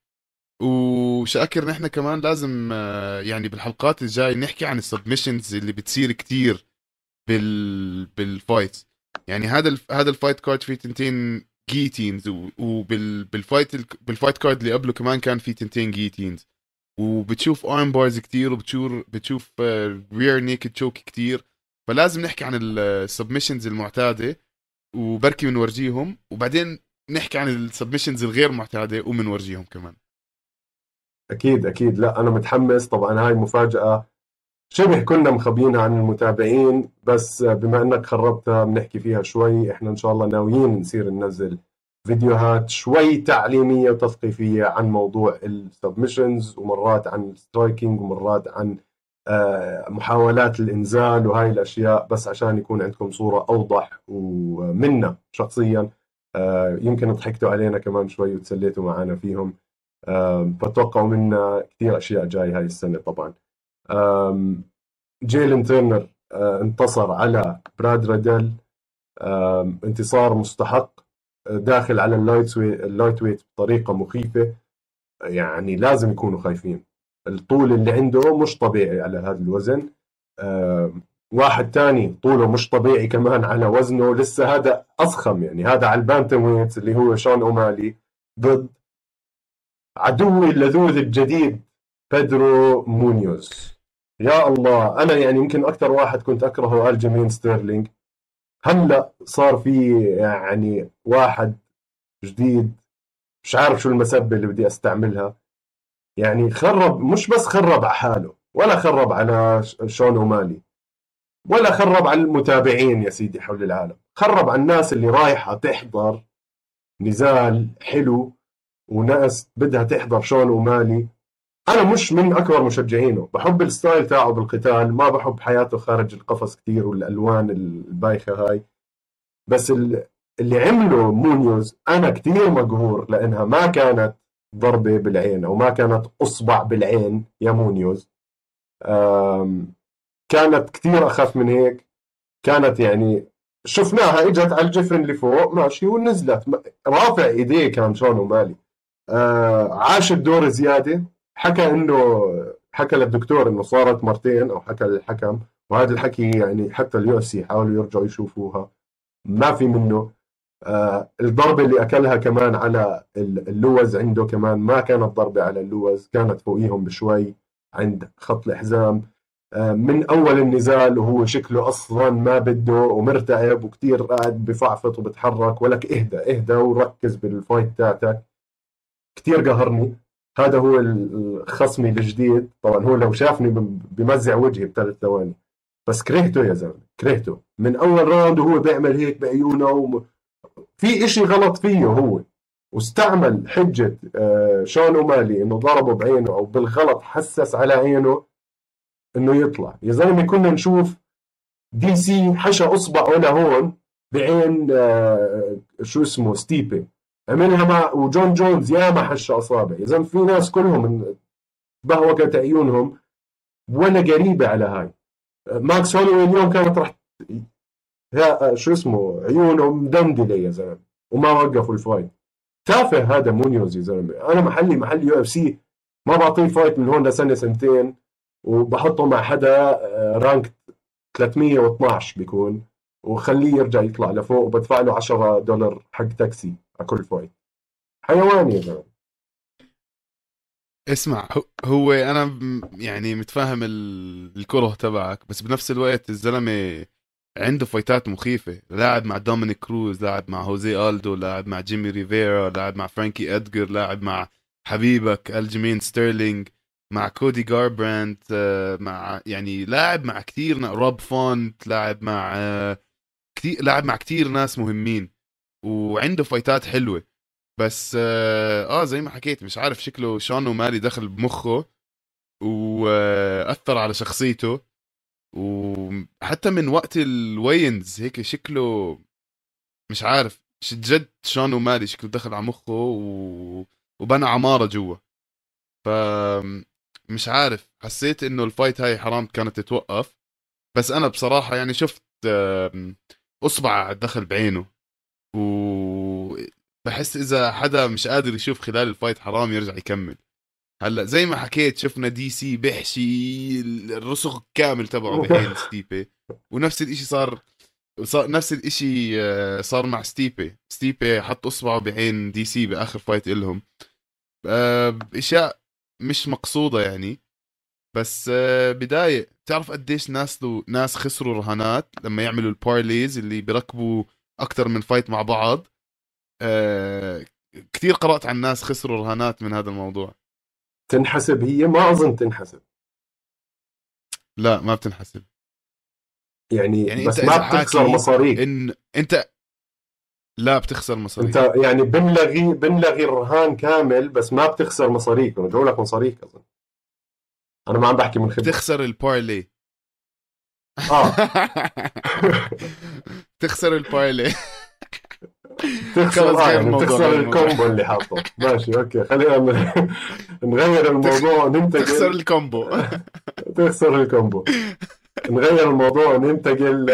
وشاكر نحن كمان لازم آه يعني بالحلقات الجاي نحكي عن ال submissions اللي بتصير كتير. بال بال fights يعني هذا ال... هذا ال fight card فيه تنتين guillotines وبال fight بال fight card اللي قبله كمان كان في تنتين guillotines وبتشوف arm bars كتير وبتشوف بتشوف rear naked choke كتير. فلازم نحكي عن ال submissions المعتادة وبركي بنورجيهم وبعدين نحكي عن ال submissions الغير معتادة وبنورجيهم كمان. أكيد أكيد. لا أنا متحمس. طبعا هاي مفاجأة شبه كنا مخبينها عن المتابعين بس بما إنك خربتها بنحكي فيها شوي إحنا إن شاء الله ناويين نصير ننزل فيديوهات شوي تعليمية وتثقيفية عن موضوع ال submissions ومرات عن ال striking ومرات عن آه، محاولات الإنزال وهاي الأشياء بس عشان يكون عندكم صورة أوضح ومنا شخصيا. آه، يمكن ضحكتوا علينا كمان شوي وتسليتوا معنا فيهم. فتوقعوا منا كثير أشياء جاي هاي السنة طبعا. جيلن تيرنر آه، انتصر على براد ريدل انتصار مستحق داخل على ال lightweight بطريقة مخيفة. يعني لازم يكونوا خايفين. الطول اللي عنده مش طبيعي على هذا الوزن. واحد تاني طوله مش طبيعي كمان على وزنه. لسه هذا أضخم يعني. هذا على ال bantamweight اللي هو شون أومالي ضد عدوي اللدود الجديد بيدرو مونيوز. يا الله أنا يعني يمكن أكثر واحد كنت أكرهه الجيمين ستيرلينج. هلأ صار في يعني واحد جديد مش عارف شو المسبة اللي بدي أستعملها. يعني خرب مش بس خرب على حاله ولا خرب على شون اومالي ولا خرب على المتابعين يا سيدي حول العالم. خرب على الناس اللي رايحة تحضر نزال حلو وناس بدها تحضر شون اومالي أنا مش من أكبر مشجعينه. بحب الستايل تاعه بالقتال ما بحب حياته خارج القفص كثير والألوان البايخة هاي. بس اللي عمله مونيوز أنا كثير مقهور لأنها ما كانت ضربة بالعين أو ما كانت أصبع بالعين يا مونيوز. كانت كثير أخف من هيك. كانت يعني شفناها إجت على الجفن اللي فوق ماشي ونزلت. رافع إيديه كان شون أومالي. آه عاش الدور زيادة. حكى إنه حكى للدكتور إنه صارت مرتين أو حكى للحكم وهذا الحكي يعني حتى ال UFC حاولوا يرجعوا يشوفوها. ما في منه. آه الضربة اللي أكلها كمان على اللوز عنده كمان ما كانت ضربة على اللوز كانت فوقيهم بشوي عند خط الحزام آه من أول النزال وهو شكله أصلا ما بده ومرتعب وكثير قاعد بفعفط وبتحرك ولك إهدى إهدى وركز بال fight تاعتك. كثير قهرني. هذا هو خصمي الجديد. طبعا هو لو شافني بمزع وجهي بثلاث ثواني. بس كرهته يا زلمة كرهته. من أول round وهو بيعمل هيك بعيونه وم... في إشي غلط فيه هو. واستعمل حجة آه، شون أومالي إنه ضربه بعينه أو بالغلط حسس على عينه إنه يطلع. يا زلمة كنا نشوف دي سي حشى إصبعه لهون بعين آه، شو اسمه ستيبي. عملها مع وجون جونز ياما حش أصابع. يا زلمه في ناس كلهم بهوكت عيونهم ولا قريبة على هاي. ماكس هولوي اليوم كانت راح شو اسمه عيونه مدندله يا زلمة وما وقفوا ال fight. تافه هذا مونيوز يا زلمة. أنا محلي محل UFC ما بعطيه fight من هون لسنة سنتين وبحطه مع حدا rank آه، 312 بيكون وخليه يرجع يطلع لفوق وبدفع له 10 دولار حق تاكسي. كل fight حيواني يا زلمه اسمع هو أنا يعني متفاهم الكره تبعك بس بنفس الوقت الزلمة عنده فايتات مخيفة. لاعب مع دومينيك كروز لاعب مع هوزي ألدو لاعب مع جيمي ريفيرا لاعب مع فرانكي ادجر لاعب مع حبيبك ألجيمين ستيرلينج مع كودي جاربراند آه، مع يعني لاعب مع كثير روب فونت لاعب مع آه، كثير لاعب مع كثير ناس مهمين. وعنده فايتات حلوة. بس آه, آه زي ما حكيت مش عارف شكله شون أومالي دخل بمخه وأثر على شخصيته. وحتى من وقت ال weigh-ins هيك شكله مش عارف جد شون أومالي شكله دخل على مخه. وبنى عمارة جوا. ف مش عارف حسيت إنه ال fight هاي حرام كانت تتوقف. بس أنا بصراحة يعني شفت أصبع دخل بعينه. وبحس إذا حدا مش قادر يشوف خلال ال fight حرام يرجع يكمل. هلأ زي ما حكيت شفنا دي سي بيحشي الرسغ كامل تبعه بعين ستيبي. ونفس الإشي صار صار نفس الإشي آه، صار مع ستيبي. ستيبي حط إصبعه بعين دي سي بآخر fight إلهم. آه، أشياء مش مقصودة يعني. بس آه، بداية تعرف قديش ناس لو ناس خسروا رهانات لما يعملوا ال parlays اللي بيركبوا أكثر من fight مع بعض. آه، كثير قرأت عن ناس خسروا رهانات من هذا الموضوع. تنحسب هي ما أظن تنحسب. لا ما بتنحسب. يعني, يعني بس ما بتخسر مصاريك. إن أنت لا بتخسر مصاريك أنت يعني بنلغي بنلغي الرهان كامل بس ما بتخسر مصاريك. رجعوا لك مصاريك أظن. أنا ما عم بحكي من خبرة. بتخسر ال parlay آه. تخسر ال parlay تخسر آه يعني تخسر. ال combo اللي حاطه. ماشي okay. خلينا نغير الموضوع وننتقل. تخسر ال combo. تخسر ال combo. نغير الموضوع وننتقل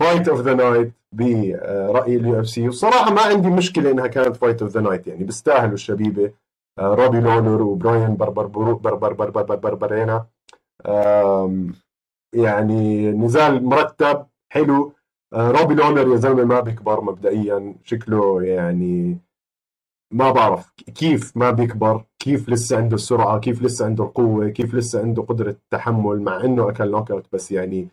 fight of the night برأي ال UFC والصراحه ما عندي مشكلة إنها كانت fight of the night يعني بيستاهلوا الشبيبة آه، روبي لولر وبراين بربر بربر بربر بربر باربرينا. يعني نزال مرتب حلو. آه، روبي لولر يا زلمة ما بيكبر مبدئيا. شكله يعني ما بعرف كيف ما بيكبر كيف لسه عنده السرعة كيف لسه عنده القوة كيف لسه عنده قدرة تحمل مع إنه أكل knockout بس يعني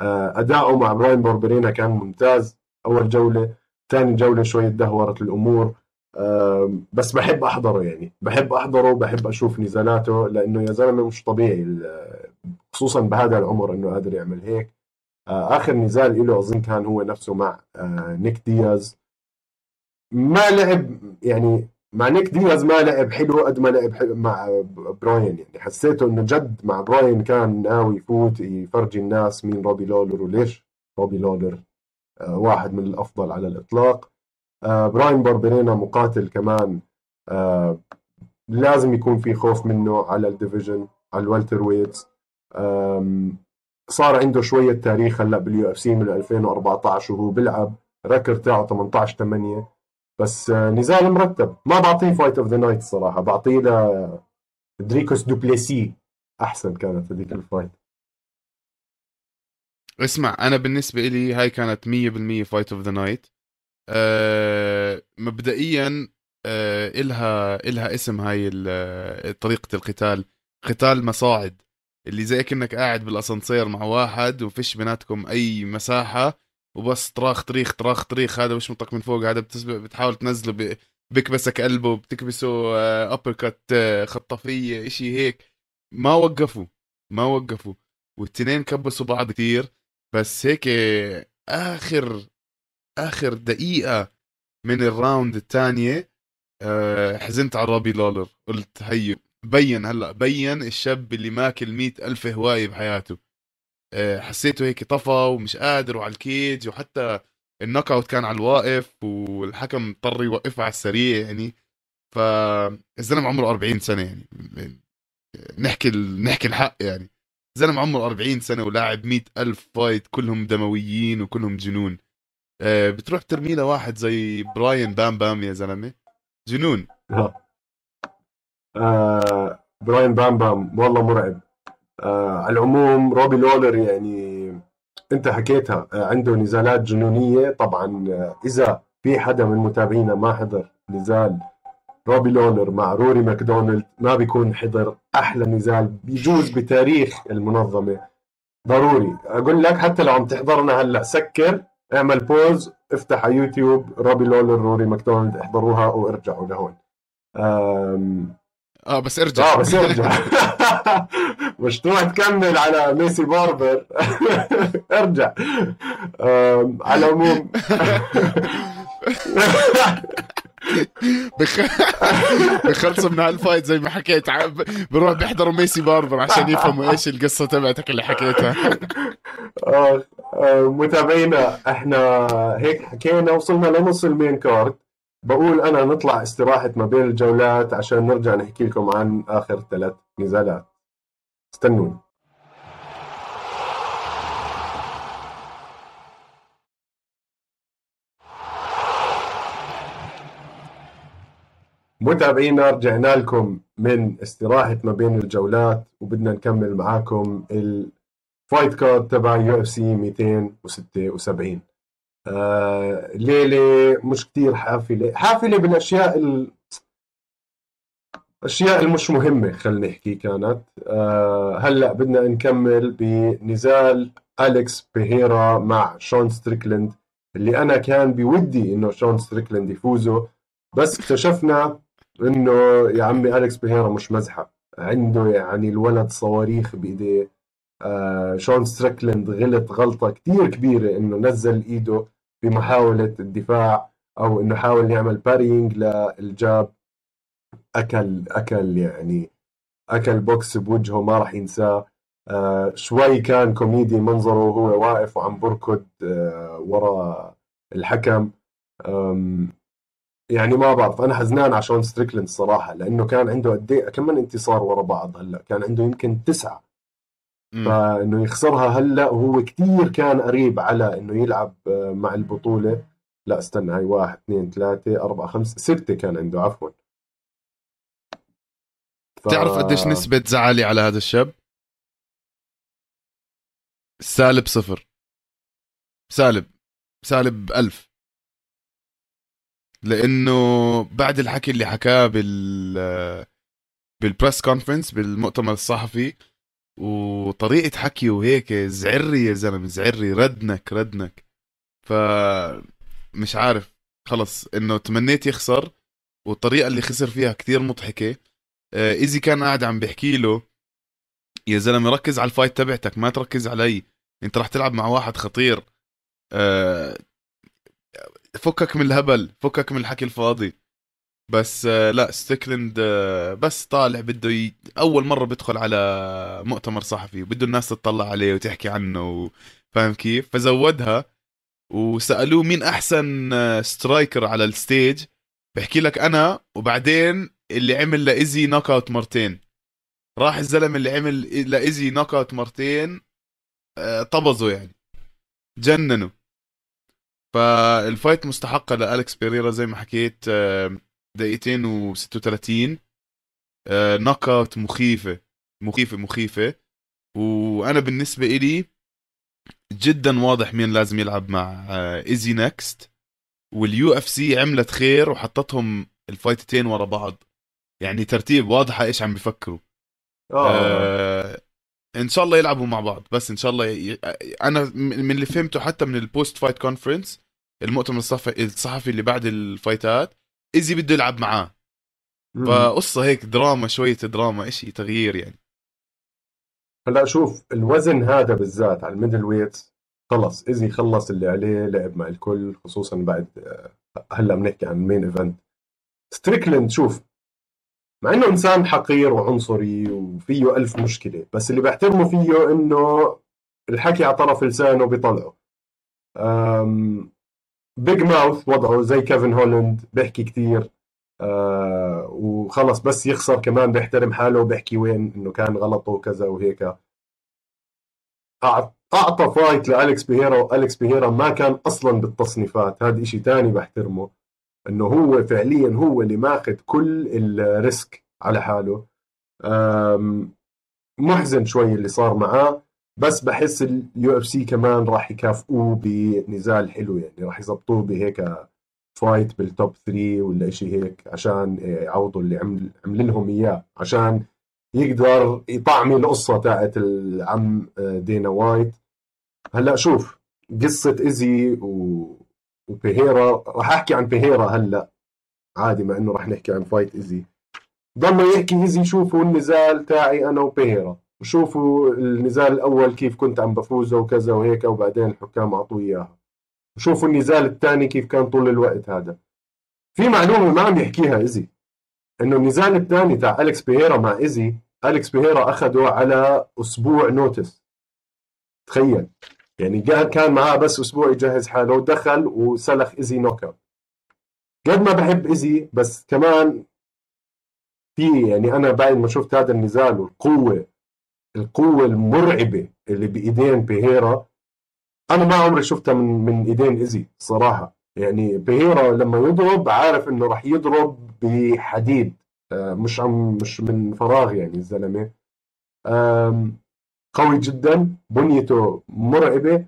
آه، أداؤه مع براين باربرينا كان ممتاز. أول جولة ثاني جولة شوي تدهورت الأمور. آم، بس بحب أحضره يعني. بحب أحضره بحب أشوف نزالاته لأنه يا زلمة مش طبيعي خصوصا بهذا العمر إنه قادر يعمل هيك. آه، آخر نزال له أظن كان هو نفسه مع آه، نيك دياز. ما لعب يعني مع نيك دياز ما لعب حلو قد ما لعب حلو مع براين. يعني حسيته إنه جد مع براين كان ناوي يفوت يفرجي الناس مين روبي لولر وليش روبي لولر آه، واحد من الأفضل على الإطلاق. آه، براين باربرينا مقاتل كمان. آه، لازم يكون في خوف منه على ال division على ال welterweights. صار عنده شوية تاريخ هلأ بال UFC من 2014 وهو بيلعب record تاعه 18 8 بس آه، نزال مرتب. ما بعطيه fight of the night الصراحه بعطيه ل دريكوس دوبليسي. أحسن كانت هذيك ال fight اسمع أنا بالنسبة لي هاي كانت 100% fight of the night مبدئيا آه، إلها إلها اسم هاي آه، طريقة القتال. قتال مصاعد. اللي زي كأنك قاعد بالأسانسير مع واحد وفيش بيناتكم أي مساحة وبس طراخ طريخ طراخ طريخ هذا مش منطق من فوق؟ هذا بتسبق بتحاول تنزله بكبسك قلبه بتكبسه uppercut خطافية إشي هيك. ما وقفوا ما وقفوا. والتنين كبسوا بعض كتير. بس هيك آخر آخر دقيقة من ال round الثانية حزنت على روبي لولر. قلت هي بين هلا بين الشاب اللي ماكل مئة ألف هواية بحياته. آه، حسيته هيك طفى ومش قادر وعلى ال cage وحتى ال knockout كان على الواقف والحكم اضطر يوقفها على السريع يعني. فالزلمه عمره 40 سنة يعني. نحكي ال... نحكي الحق يعني. زلمه عمره 40 سنة ولاعب 100 ألف fight كلهم دمويين وكلهم جنون. آه، بتروح ترمي له واحد زي براين بام بام يا زلمة؟ جنون. آه براين بام بام والله مرعب. آه على العموم روبي لولر يعني انت حكيتها آه عنده نزالات جنونية. طبعا آه إذا في حدا من متابعينا ما حضر نزال روبي لولر مع روري ماكدونالد ما بيكون حضر أحلى نزال بيجوز بتاريخ المنظمة. ضروري. أقول لك حتى لو عم تحضرنا هلأ سكر اعمل pause افتح على يوتيوب روبي لولر روري ماكدونالد احضروها وارجعوا لهون. آه بس ارجع. آه بس ارجع. مش تروح تكمل على ميسي باربر. ارجع. على العموم. بخ... بخلصوا من هال fight زي ما حكيت. بروح بيحضروا ميسي باربر عشان يفهموا إيش القصة تبعتك اللي حكيتها. آه، آه، متابعينا إحنا هيك حكينا وصلنا لنص ال main card. بقول أنا نطلع استراحة ما بين الجولات عشان نرجع نحكي لكم عن آخر ثلاث نزالات. استنوني متابعينا رجعنا لكم من استراحة ما بين الجولات وبدنا نكمل معاكم ال fight card تبع UFC 276 آه ليلة مش كتير حافلة. حافلة بالأشياء ال... الأشياء المش مهمة خلينا نحكي كانت. آه هلأ بدنا نكمل بنزال أليكس بيهيرا مع شون ستريكلند اللي أنا كان بودي إنه شون ستريكلند يفوزوا بس اكتشفنا إنه يا عمي أليكس بيهيرا مش مزحة. عنده يعني الولد صواريخ بإيديه. آه شون ستريكلند غلط غلطة كثير كبيرة إنه نزل إيده بمحاولة الدفاع أو إنه حاول يعمل parrying لل jab. أكل أكل يعني أكل بوكس بوجهه ما راح ينساه. آه شوي كان كوميدي منظره وهو واقف وعم بركض آه ورا الحكم. يعني ما بعرف أنا حزنان على شون ستريكلند الصراحه لأنه كان عنده قد إيه كم من انتصار ورا بعض هلأ؟ كان عنده يمكن تسعة. فإنه يخسرها هلأ وهو كثير كان قريب على إنه يلعب آه، مع البطولة. لأ استنى هاي واحد اثنين ثلاثة أربعة خمسة ستة كان عنده عفوا. ف... تعرف قديش نسبة زعلي على هذا الشاب؟ سالب صفر. سالب. سالب ألف. لأنه بعد الحكي اللي حكاه بال بال press conference بالمؤتمر الصحفي وطريقة حكي وهيك زعري يا زلمة زعري redneck redneck. ف مش عارف خلص إنه تمنيت يخسر والطريقة اللي خسر فيها كتير مضحكة. آه، ايزي كان قاعد عم بيحكي له يا زلمة ركز على ال fight تبعتك ما تركز علي أنت راح تلعب مع واحد خطير. آه، فكك من الهبل فكك من الحكي الفاضي. بس آه، لا ستريكلند آه، بس طالع بده ي... أول مرة بدخل على مؤتمر صحفي وبده الناس تطلع عليه وتحكي عنه فاهم كيف؟ فزودها وسألوه مين أحسن striker آه، على ال stage بحكي لك أنا وبعدين اللي عمل لإيزي knockout مرتين. راح الزلمة اللي عمل لإيزي knockout مرتين طبزوا يعني. جننوا. فال fight مستحقة لالكس بيريرا زي ما حكيت دقيقتين و36 knockout مخيفة. مخيفة مخيفة. وأنا بالنسبة إلي جدا واضح مين لازم يلعب مع ايزي next وال UFC عملت خير وحطتهم ال fight تين ورا بعض. يعني ترتيب واضحة إيش عم بيفكروا آه. آه إن شاء الله يلعبوا مع بعض. بس إن شاء الله ي... أنا من اللي فهمته حتى من ال post fight conference المؤتمر الصحفي الصحفي اللي بعد ال fight ات إيزي بده يلعب معاه. فقصة هيك دراما شوية دراما إشي تغيير يعني. هلا شوف الوزن هذا بالذات على ال middleweight خلص. إيزي خلص اللي عليه لعب مع الكل خصوصا بعد آه، هلأ بنحكي عن ال main event ستريكلند شوف مع إنه إنسان حقير وعنصري وفيه ألف مشكلة بس اللي بحترمه فيه إنه الحكي على طرف لسانه بيطلعه big mouth وضعه زي كيفن هولاند بيحكي كثير آه وخلص بس يخسر كمان بيحترم حاله وبيحكي وين إنه كان غلطه وكذا وهيك. أعطى fight لالكس بيهيرا والكس بيهيرا ما كان أصلا بالتصنيفات. هذا شيء ثاني بحترمه. إنه هو فعليا هو اللي ماخذ كل ال risk على حاله. محزن شوي اللي صار معاه. بس بحس ال UFC كمان راح يكافئوه بنزال حلو يعني راح يظبطوه بهيك fight بال top 3 ولا شيء هيك عشان يعوضوا اللي عمل عمل لهم إياه عشان يقدر يطعمي القصة تاعت العم دينا وايت. هلأ شوف قصة ايزي و... وبيهيرا راح أحكي عن بيهيرا هلأ عادي مع إنه راح نحكي عن fight ايزي ضل يحكي ايزي شوفوا النزال تاعي أنا وبيهيرا وشوفوا النزال الأول كيف كنت عم بفوز وكذا وهيك وبعدين الحكام أعطوه اياها وشوفوا النزال الثاني كيف كان طول الوقت هذا. في معلومة ما عم يحكيها ايزي إنه النزال الثاني تاع أليكس بيهيرا مع ايزي أليكس بيهيرا أخذه على أسبوع notice. تخيل. يعني كان معاه بس أسبوع يجهز حاله ودخل وسلخ ايزي knockout. قد ما بحب ايزي بس كمان في يعني أنا بعد ما شفت هذا النزال والقوة القوة المرعبة اللي بإيدين بيهيرا أنا ما عمري شفتها من من إيدين ايزي صراحة. يعني بيهيرا لما يضرب عارف إنه راح يضرب بحديد. آه، مش عم مش من فراغ يعني الزلمة. قوي جدا بنيته مرعبة.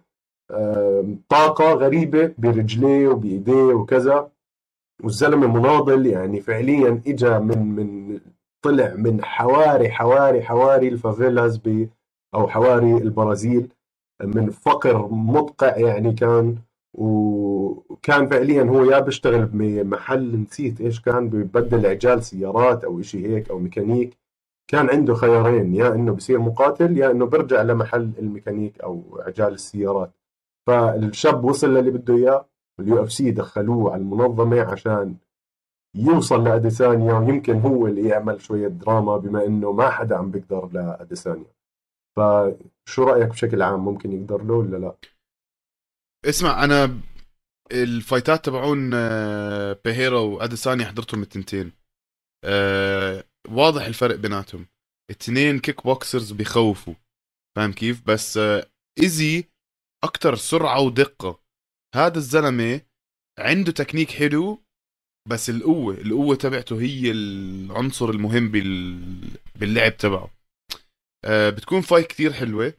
طاقة غريبة برجليه وبإيديه وكذا. والزلمة مناضل يعني فعليا اجى من من طلع من حواري حواري حواري ال favelas ب أو حواري البرازيل من فقر مدقع يعني كان وكان فعليا هو يا بيشتغل بمحل نسيت إيش كان ببدل عجال سيارات أو شيء هيك أو ميكانيك. كان عنده خيارين يا إنه بصير مقاتل يا إنه بيرجع لمحل الميكانيك أو عجال السيارات. فالشاب وصل للي بده إياه وال UFC دخلوه على المنظمة عشان يوصل لاديسانيا ويمكن هو اللي يعمل شوية دراما بما إنه ما حدا عم بيقدر لاديسانيا فشو رأيك بشكل عام؟ ممكن يقدر له ولا لا؟ اسمع أنا ال fight ات تبعون آه، بيهيرا واديسانيا حضرتهم التنتين. أه واضح الفرق بيناتهم. اثنين kickboxers بيخوفوا. فاهم كيف؟ بس ايزي أكثر سرعة ودقة. هذا الزلمة عنده تكنيك حلو بس القوة القوة تبعته هي العنصر المهم باللعب تبعه. أه بتكون fight كتير حلوة.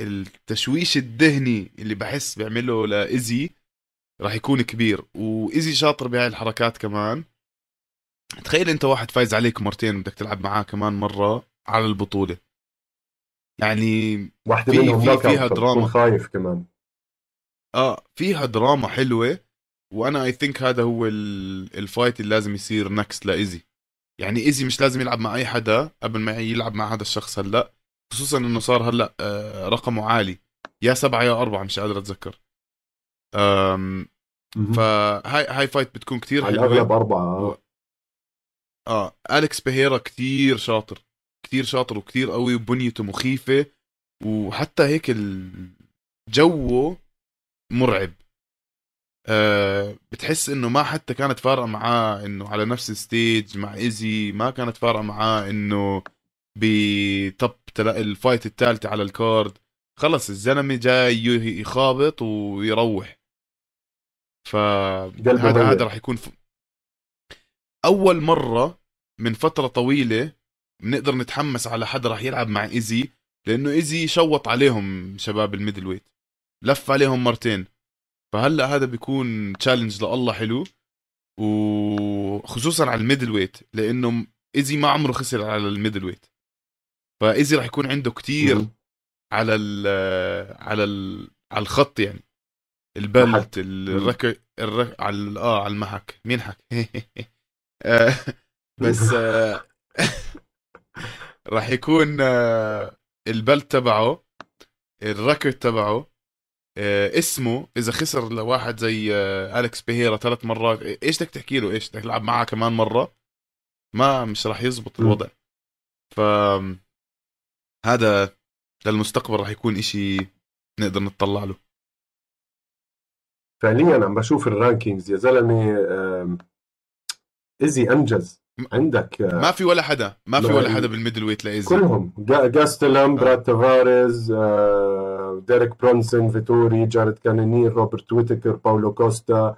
التشويش الذهني اللي بحس بيعمله لإيزي راح يكون كبير. وإيزي شاطر بهاي الحركات كمان. تخيل أنت واحد فايز عليك مرتين بدك تلعب معاه كمان مرة على البطولة. يعني واحدة في منهم في فيها دراما خايف كمان. آه فيها دراما حلوة. وأنا I think هذا هو ال fight اللي لازم يصير next لإيزي. يعني إيزي مش لازم يلعب مع أي حدا قبل ما يلعب مع هذا الشخص هلا. خصوصا إنه صار هلا آه رقمه عالي. يا سبعة يا أربعة مش قادر أتذكر. أم فهاي هاي fight بتكون كتير. حلوة الأغلب أربعة. و... آه أليكس بيهيرا كتير شاطر. كتير شاطر وكتير قوي وبنيته مخيفة. وحتى هيك الجو مرعب. أه بتحس إنه ما حتى كانت فارقة معاه إنه على نفس ال stage مع ايزي ما كانت فارقة معاه إنه ب top ال fight الثالثه على ال card خلص الزلمة جاي يخابط ويروح. فهذا هذا راح يكون ف... أول مرة من فترة طويلة بنقدر نتحمس على حدا راح يلعب مع ايزي لأنه ايزي شوط عليهم شباب ال middleweight لف عليهم مرتين. فهلا هذا بيكون challenge لإله حلو وخصوصا على ال middleweight لأنه ايزي ما عمره خسر على ال middleweight. فايزي راح يكون عنده كتير على ال على ال على الخط يعني. البلت الرك الرك على آه على المحك. مين حك؟ آه، بس آه، راح يكون آه، البلت تبعه الركر تبعه اسمه إذا خسر لواحد زي أليكس بيهيرا ثلاث مرات إيش بدك تحكي له؟ إيش بدك تلعب معاه كمان مرة؟ ما مش راح يزبط الوضع. ف هذا للمستقبل راح يكون إشي نقدر نطلع له. فعليا عم بشوف ال rankings. يا زلمة إيزي أنجز. عندك آه، ما في ولا حدا ما في ولا حدا بال middleweight لإيزي. كلهم. جاستلم آه. براد تافاريز آه، ديريك برونسون فيتوري جارد كانونير روبرت ويتكر باولو كوستا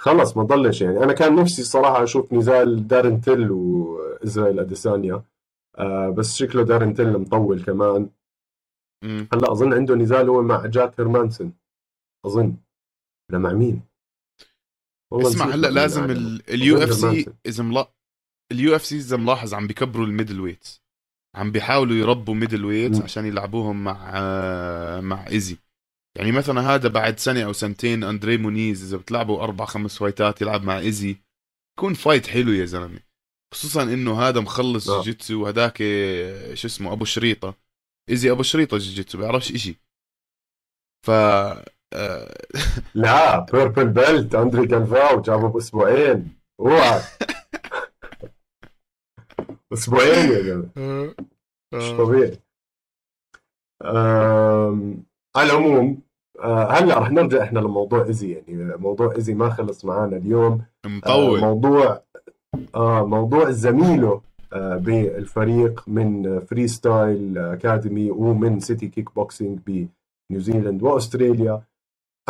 خلص ما ضلش يعني. أنا كان نفسي الصراحه أشوف نزال دارن تيل وإسرائيل أديسانيا. آه بس شكله دارن تيل مطول كمان. هلا أظن عنده نزال هو مع جاك هيرمانسون أظن. ولا مع مين؟ اسمع هلا لازم اليو إف سي إذا ال UFC إذا ملاحظ عم بيكبروا ال middleweights عم بيحاولوا يربوا middleweights عشان يلعبوهم مع آه مع ايزي يعني مثلا هذا بعد سنة أو سنتين أندري مونيز إذا بتلعبوا أربع خمس فايتات يلعب مع ايزي يكون fight حلو يا زلمة. خصوصا إنه هذا مخلص آه. جيتسو وهداك شو اسمه أبو شريطة. ايزي أبو شريطة جيتسو بيعرفش إشي. ف آه، لا purple belt أندري جالفاو جابه بأسبوعين. أوعى. أسبوعين يا جماعة. آه. مش طبيعي. على العموم آه هلا رح نرجع إحنا لموضوع إيزي؟ يعني موضوع إيزي ما خلص معنا اليوم. مطول. آه موضوع آه موضوع زميله آه بالفريق من Freestyle Academy ومن City Kickboxing بنيوزيلند وأستراليا.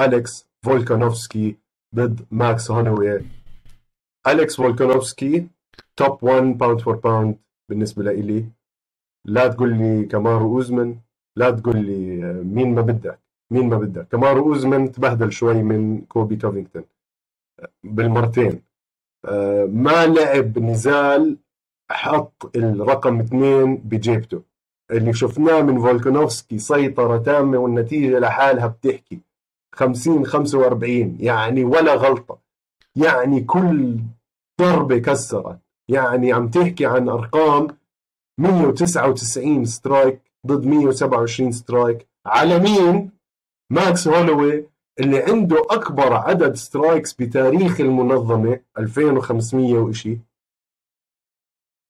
أليكس فولكانوفسكي ضد ماكس هولوي. أليكس فولكانوفسكي top 1 pound for pound بالنسبة لإلي. لا تقول لي كامارو اوزمن لا تقول لي آه، مين ما بدك مين ما بدك. كامارو اوزمن تبهدل شوي من كولبي كوفينغتون بالمرتين. آه، ما لعب نزال حط الرقم اثنين بجيبته. اللي شفناه من فولكانوفسكي سيطرة تامة والنتيجة لحالها بتحكي. 50 45 يعني ولا غلطة. يعني كل ضربة كسرت. يعني عم تحكي عن أرقام 199 strike ضد 127 strike. على مين؟ ماكس هولوي اللي عنده أكبر عدد strikes بتاريخ المنظمة 2500 وإشي.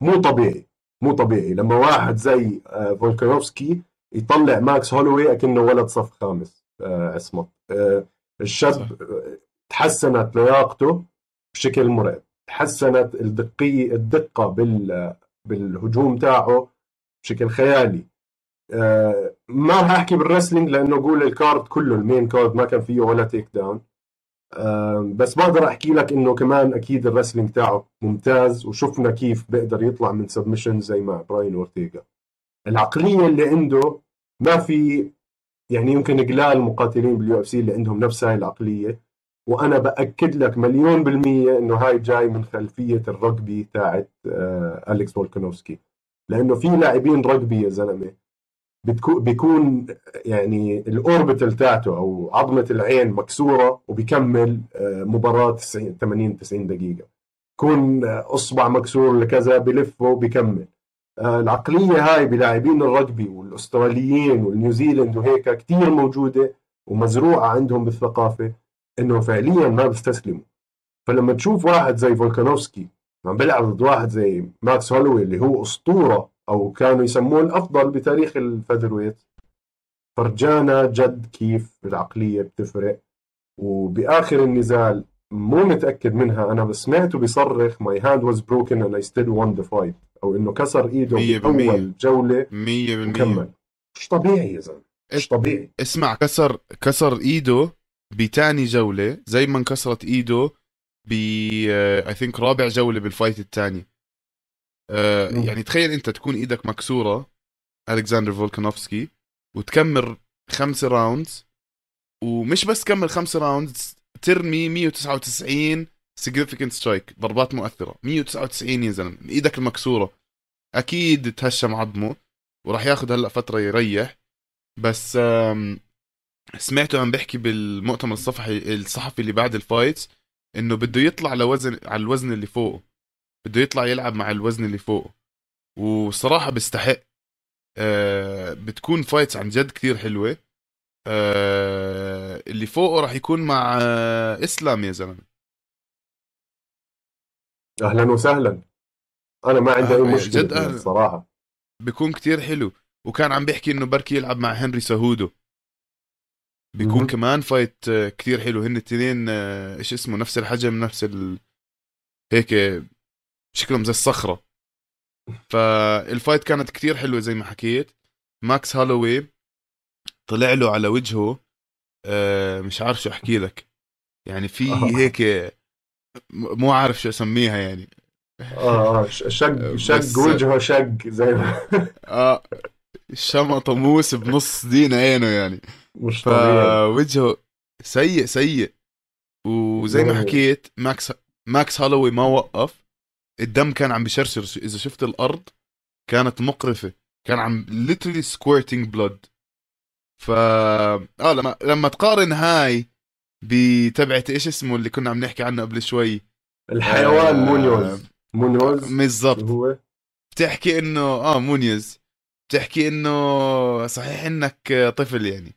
مو طبيعي مو طبيعي. لما واحد زي آه، فولكانوفسكي يطلع ماكس هولوي أكنه ولد صف خامس آه، عصمت. آه، الشاب تحسنت لياقته بشكل مرعب. تحسنت الدقية الدقة بال بالهجوم تاعه بشكل خيالي. آه ما راح أحكي بال wrestling لأنه أقول ال card كله ال main card ما كان فيه ولا takedown بس بقدر أحكي لك إنه كمان أكيد ال wrestling تاعه ممتاز وشفنا كيف بيقدر يطلع من submission زي مع براين أورتيغا. العقلية اللي عنده ما في يعني يمكن قلال المقاتلين بال UFC اللي عندهم نفس هاي العقلية. وأنا بأكد لك مليون بالمية إنه هاي جاي من خلفية الرجبي تاعت آه أليكس فولكانوفسكي لأنه في لاعبين رجبي يا زلمة بيكون يعني ال orbital تاعته أو عظمة العين مكسورة وبيكمل آه، مباراة 90 80 90 دقيقة. يكون إصبع مكسور لكذا بلفه وبيكمل. آه، العقلية هاي بلاعبين الرجبي والأستراليين والنيوزيلند وهيك كثير موجودة ومزروعة عندهم بالثقافة. إنه فعليا ما بيستسلموا. فلما تشوف واحد زي فولكانوفسكي عم بيلعب ضد واحد زي ماكس هولوي اللي هو أسطورة أو كانوا يسموه الأفضل بتاريخ ال feather فورجانا جد كيف العقلية بتفرق. وبآخر النزال مو متأكد منها أنا بس سمعته بيصرخ my hand was broken and I still won the fight أو إنه كسر إيده بأول جولة 100% وكمل مش طبيعي يا زلمة مش طبيعي. اسمع كسر كسر إيده بتاني جولة زي ما انكسرت ايده ب I think رابع جولة بال fight الثاني آه يعني تخيل أنت تكون إيدك مكسورة الكسندر فولكانوفسكي وتكمل خمسة rounds ومش بس تكمل خمسة rounds ترمي 199 significant strike ضربات مؤثرة. 199 يا زلمة إيدك المكسورة. أكيد تهشم عظمه وراح ياخذ هلأ فترة يريح. بس سمعته عم بيحكي بالمؤتمر الصفحي الصحفي اللي بعد ال fights إنه بده يطلع لوزن على الوزن اللي فوقه. بده يطلع يلعب مع الوزن اللي فوقه. وصراحة بيستحق. آه بتكون fights عن جد كثير حلوة. آه اللي فوقه راح يكون مع آه إسلام يا زلمة. أهلا وسهلا. أنا ما عندي أي آه، مشكلة جد أهل... صراحة. بيكون كثير حلو. وكان عم بيحكي إنه بركي يلعب مع هنري سهودو بيكون م- كمان fight آه، كثير حلو. هن الاثنين آه، إيش اسمه نفس الحجم نفس ال... هيك شكلهم زي الصخرة. فال fight كانت كتير حلوة زي ما حكيت. ماكس هالوي طلع له على وجهه آه، مش عارف شو أحكي لك. يعني في هيك مو عارف شو أسميها يعني. آه آه شق شق وجهه شق زي ما آه شمطه موس بنص دين عينه يعني. مش طبيعي. فوجهه سيء سيء. وزي ما حكيت ماكس ماكس هالوي ما وقف. الدم كان عم بشرشر إذا شفت الأرض كانت مقرفة. كان عم literally squirting blood. ف آه لما لما تقارن هاي بتبعت إيش اسمه اللي كنا عم نحكي عنه قبل شوي؟ الحيوان آه مونيوز. مونيوز؟ بالضبط. هو؟ بتحكي إنه آه مونيوز. بتحكي إنه صحيح إنك طفل يعني.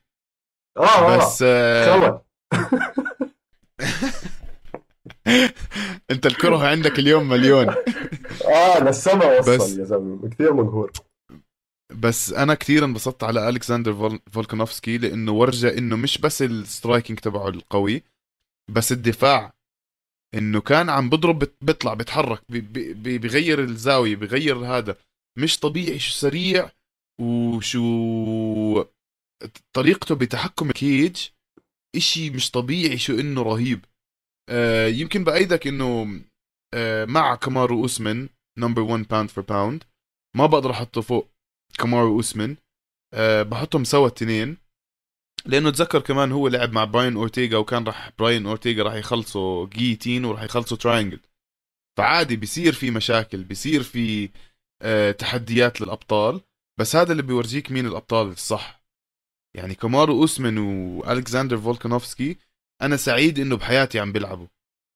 آه, آه. بس آه أنت الكره عندك اليوم مليون. آه للسما وصل بس... يا زلمة. كثير مقهور بس أنا كثير انبسطت على ألكسندر فول- فولكانوفسكي لأنه ورجى إنه مش بس ال striking تبعه القوي بس الدفاع. إنه كان عم بضرب بيطلع بيتحرك بي- بي- بي- بيغير الزاوية بيغير هذا. مش طبيعي شو سريع. وشو طريقته بتحكم ال cage إشي مش طبيعي شو إنه رهيب. آه يمكن بأيدك إنه آه مع كامارو أوسمن number 1 pound for pound ما بقدر أحطه فوق كامارو أوسمن. أه بحطهم سوا التنين لأنه تذكر كمان هو لعب مع براين أورتيغا وكان راح براين أورتيغا راح يخلصوا guillotine وراح يخلصوا triangle فعادي بيصير في مشاكل بيصير في أه تحديات للأبطال. بس هذا اللي بيورجيك مين الأبطال الصح. يعني كامارو أوسمن والكسندر فولكانوفسكي أنا سعيد إنه بحياتي عم بيلعبوا.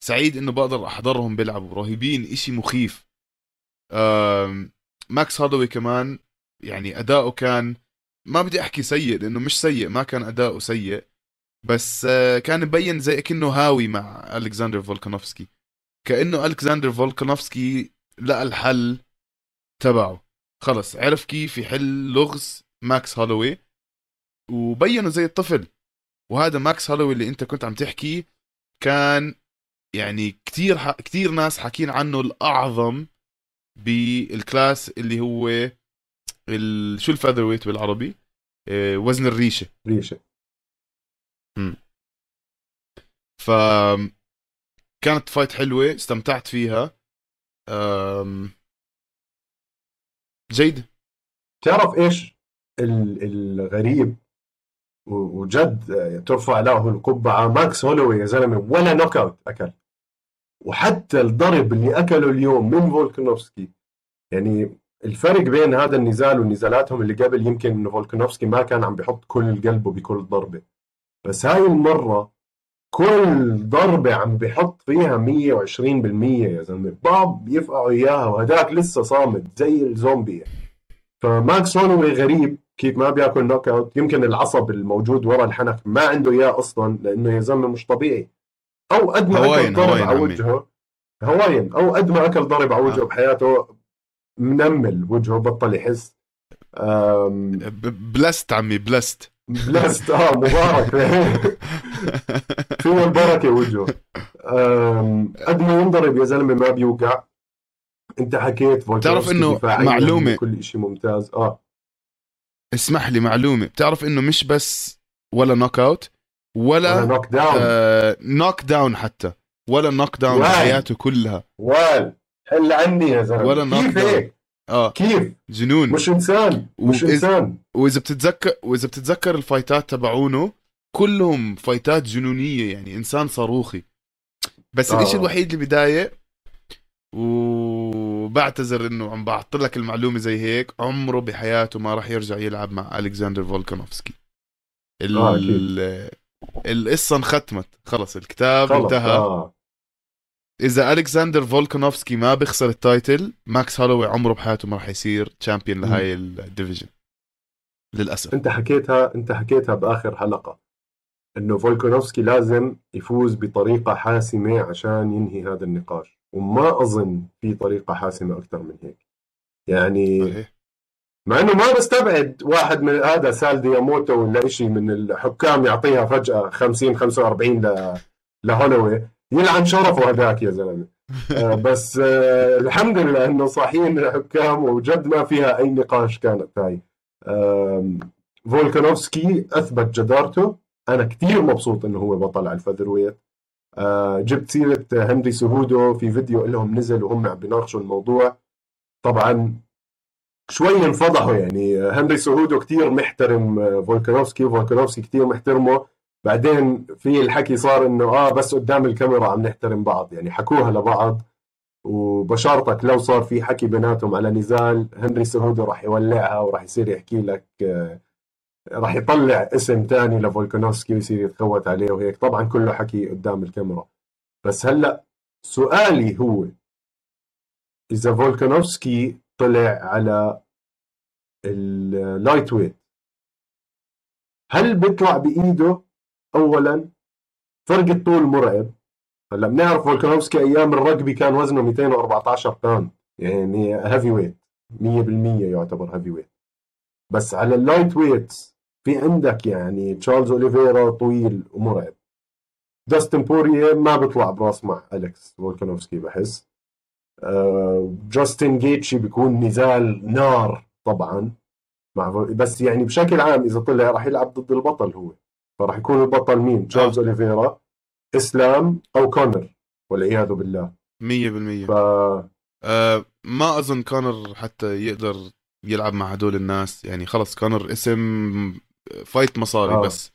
سعيد إنه بقدر أحضرهم بيلعبوا. رهيبين إشي مخيف. ماكس هولوي كمان يعني أداؤه كان ما بدي أحكي سيء لأنه مش سيء ما كان أداؤه سيء. بس آه، كان مبين زي كأنه هاوي مع الكسندر فولكانوفسكي. كأنه الكسندر فولكانوفسكي لقى الحل تبعه. خلص عرف كيف يحل لغز ماكس هولوي وبينه زي الطفل. وهذا ماكس هولوي اللي انت كنت عم تحكي كان يعني كتير ح... كتير ناس حاكين عنه الأعظم بال class اللي هو ال... شو ال featherweight بالعربي؟ آه، وزن الريشة. ريشة. ف كانت fight حلوة استمتعت فيها. أم... جيد تعرف إيش ال- الغريب وجد ترفع له القبعة؟ ماكس هولوي يا زلمة ولا knockout أكل. وحتى الضرب اللي أكله اليوم من فولكانوفسكي يعني الفرق بين هذا النزال ونزالاتهم اللي قبل يمكن إنه فولكانوفسكي ما كان عم بيحط كل قلبه بكل ضربة. بس هاي المرة كل ضربه عم بيحط فيها 120% يا زلمة. باب يفقعوا إياها وهداك لسه صامد زي الزومبي. فماكس هولوي غريب كيف ما بياكل knockout يمكن العصب الموجود ورا الحنك ما عنده إياه أصلا لأنه يا زلمة مش طبيعي. أو قد ما أكل ضرب على. وجهه Hawaiian. أو قد ما أكل ضرب على وجهه آه. بحياته منمل وجهه بطل يحس. blessed عمي blessed. blessed آه مبارك. فيه البركه وجهه قد ما ينضرب يا زلمة ما بيوقع. أنت حكيت إنه دفاعياً معلومة. كل شيء ممتاز. آه. اسمح لي معلومة. بتعرف إنه مش بس ولا knockout ولا knockdown آه knockdown حتى ولا knockdown واي. بحياته كلها. وال حل عني يا زلمة. ولا down. هيك؟ آه. كيف؟ جنون. مش إنسان مش وإذ- إنسان. وإذا بتتذكر وإذا بتتذكر الفايتات تبعونه كلهم فايتات جنونية يعني إنسان صاروخي. بس آه. الإشي الوحيد اللي بضايق وبعتذر إنه عم بعط لك المعلومة زي هيك عمره بحياته ما راح يرجع يلعب مع ألكسندر فولكانوفسكي. ال... آه،. القصة انختمت. خلص الكتاب خلص انتهى. آه. إذا ألكسندر فولكانوفسكي ما بيخسر ال title ماكس هولوي عمره بحياته ما راح يصير champion لهاي ال division للأسف. أنت حكيتها أنت حكيتها بآخر حلقة. إنه فولكانوفسكي لازم يفوز بطريقة حاسمة عشان ينهي هذا النقاش. وما أظن في طريقة حاسمة أكثر من هيك. يعني صحيح. مع إنه ما بستبعد واحد من هذا سال دياموتو ولا شيء من الحكام يعطيها فجأة 50 45 ل لهولوي. يلعن شرفه هذاك يا زلمة. آه، بس آه، الحمد لله إنه صاحيين الحكام وجد ما فيها أي نقاش كانت هاي فولكانوفسكي أثبت جدارته. أنا كثير مبسوط إنه هو بطل على ال featherweight. آه، جبت سيرة هنري سهودو في فيديو لهم نزل وهم عم بيناقشوا الموضوع. طبعا شوي انفضحوا يعني. هنري سهودو كثير محترم فولكانوفسكي وفولكانوفسكي كثير محترمه. بعدين في الحكي صار إنه آه بس قدام الكاميرا عم نحترم بعض يعني حكوها لبعض. وبشارتك لو صار في حكي بيناتهم على نزال هنري سهودو راح يولعها وراح يصير يحكي لك آه، راح يطلع اسم تاني لفولكانوفسكي ويصير يتخوت عليه وهيك. طبعا كله حكي قدام الكاميرا. بس هلأ سؤالي هو إذا فولكانوفسكي طلع على ال lightweight هل بيطلع بإيده؟ اولا فرق الطول مرعب. هلأ بنعرف فولكانوفسكي أيام الرجبي كان وزنه 214 باوند يعني heavyweight 100% يعتبر heavyweight بس على ال lightweights في عندك يعني تشارلز أوليفيرا طويل ومرعب. داستن بوريه ما بيطلع براس مع أليكس فولكانوفسكي بحس. آه، جاستن جيتشي بيكون نزال نار طبعا. مع بس يعني بشكل عام إذا طلع راح يلعب ضد البطل هو. فراح يكون البطل مين؟ آه. أوليفيرا إسلام أو كونر والعياذ بالله. 100% ف آه ما أظن كونر حتى يقدر يلعب مع هدول الناس. يعني خلص كونر اسم fight مصاري آه. بس.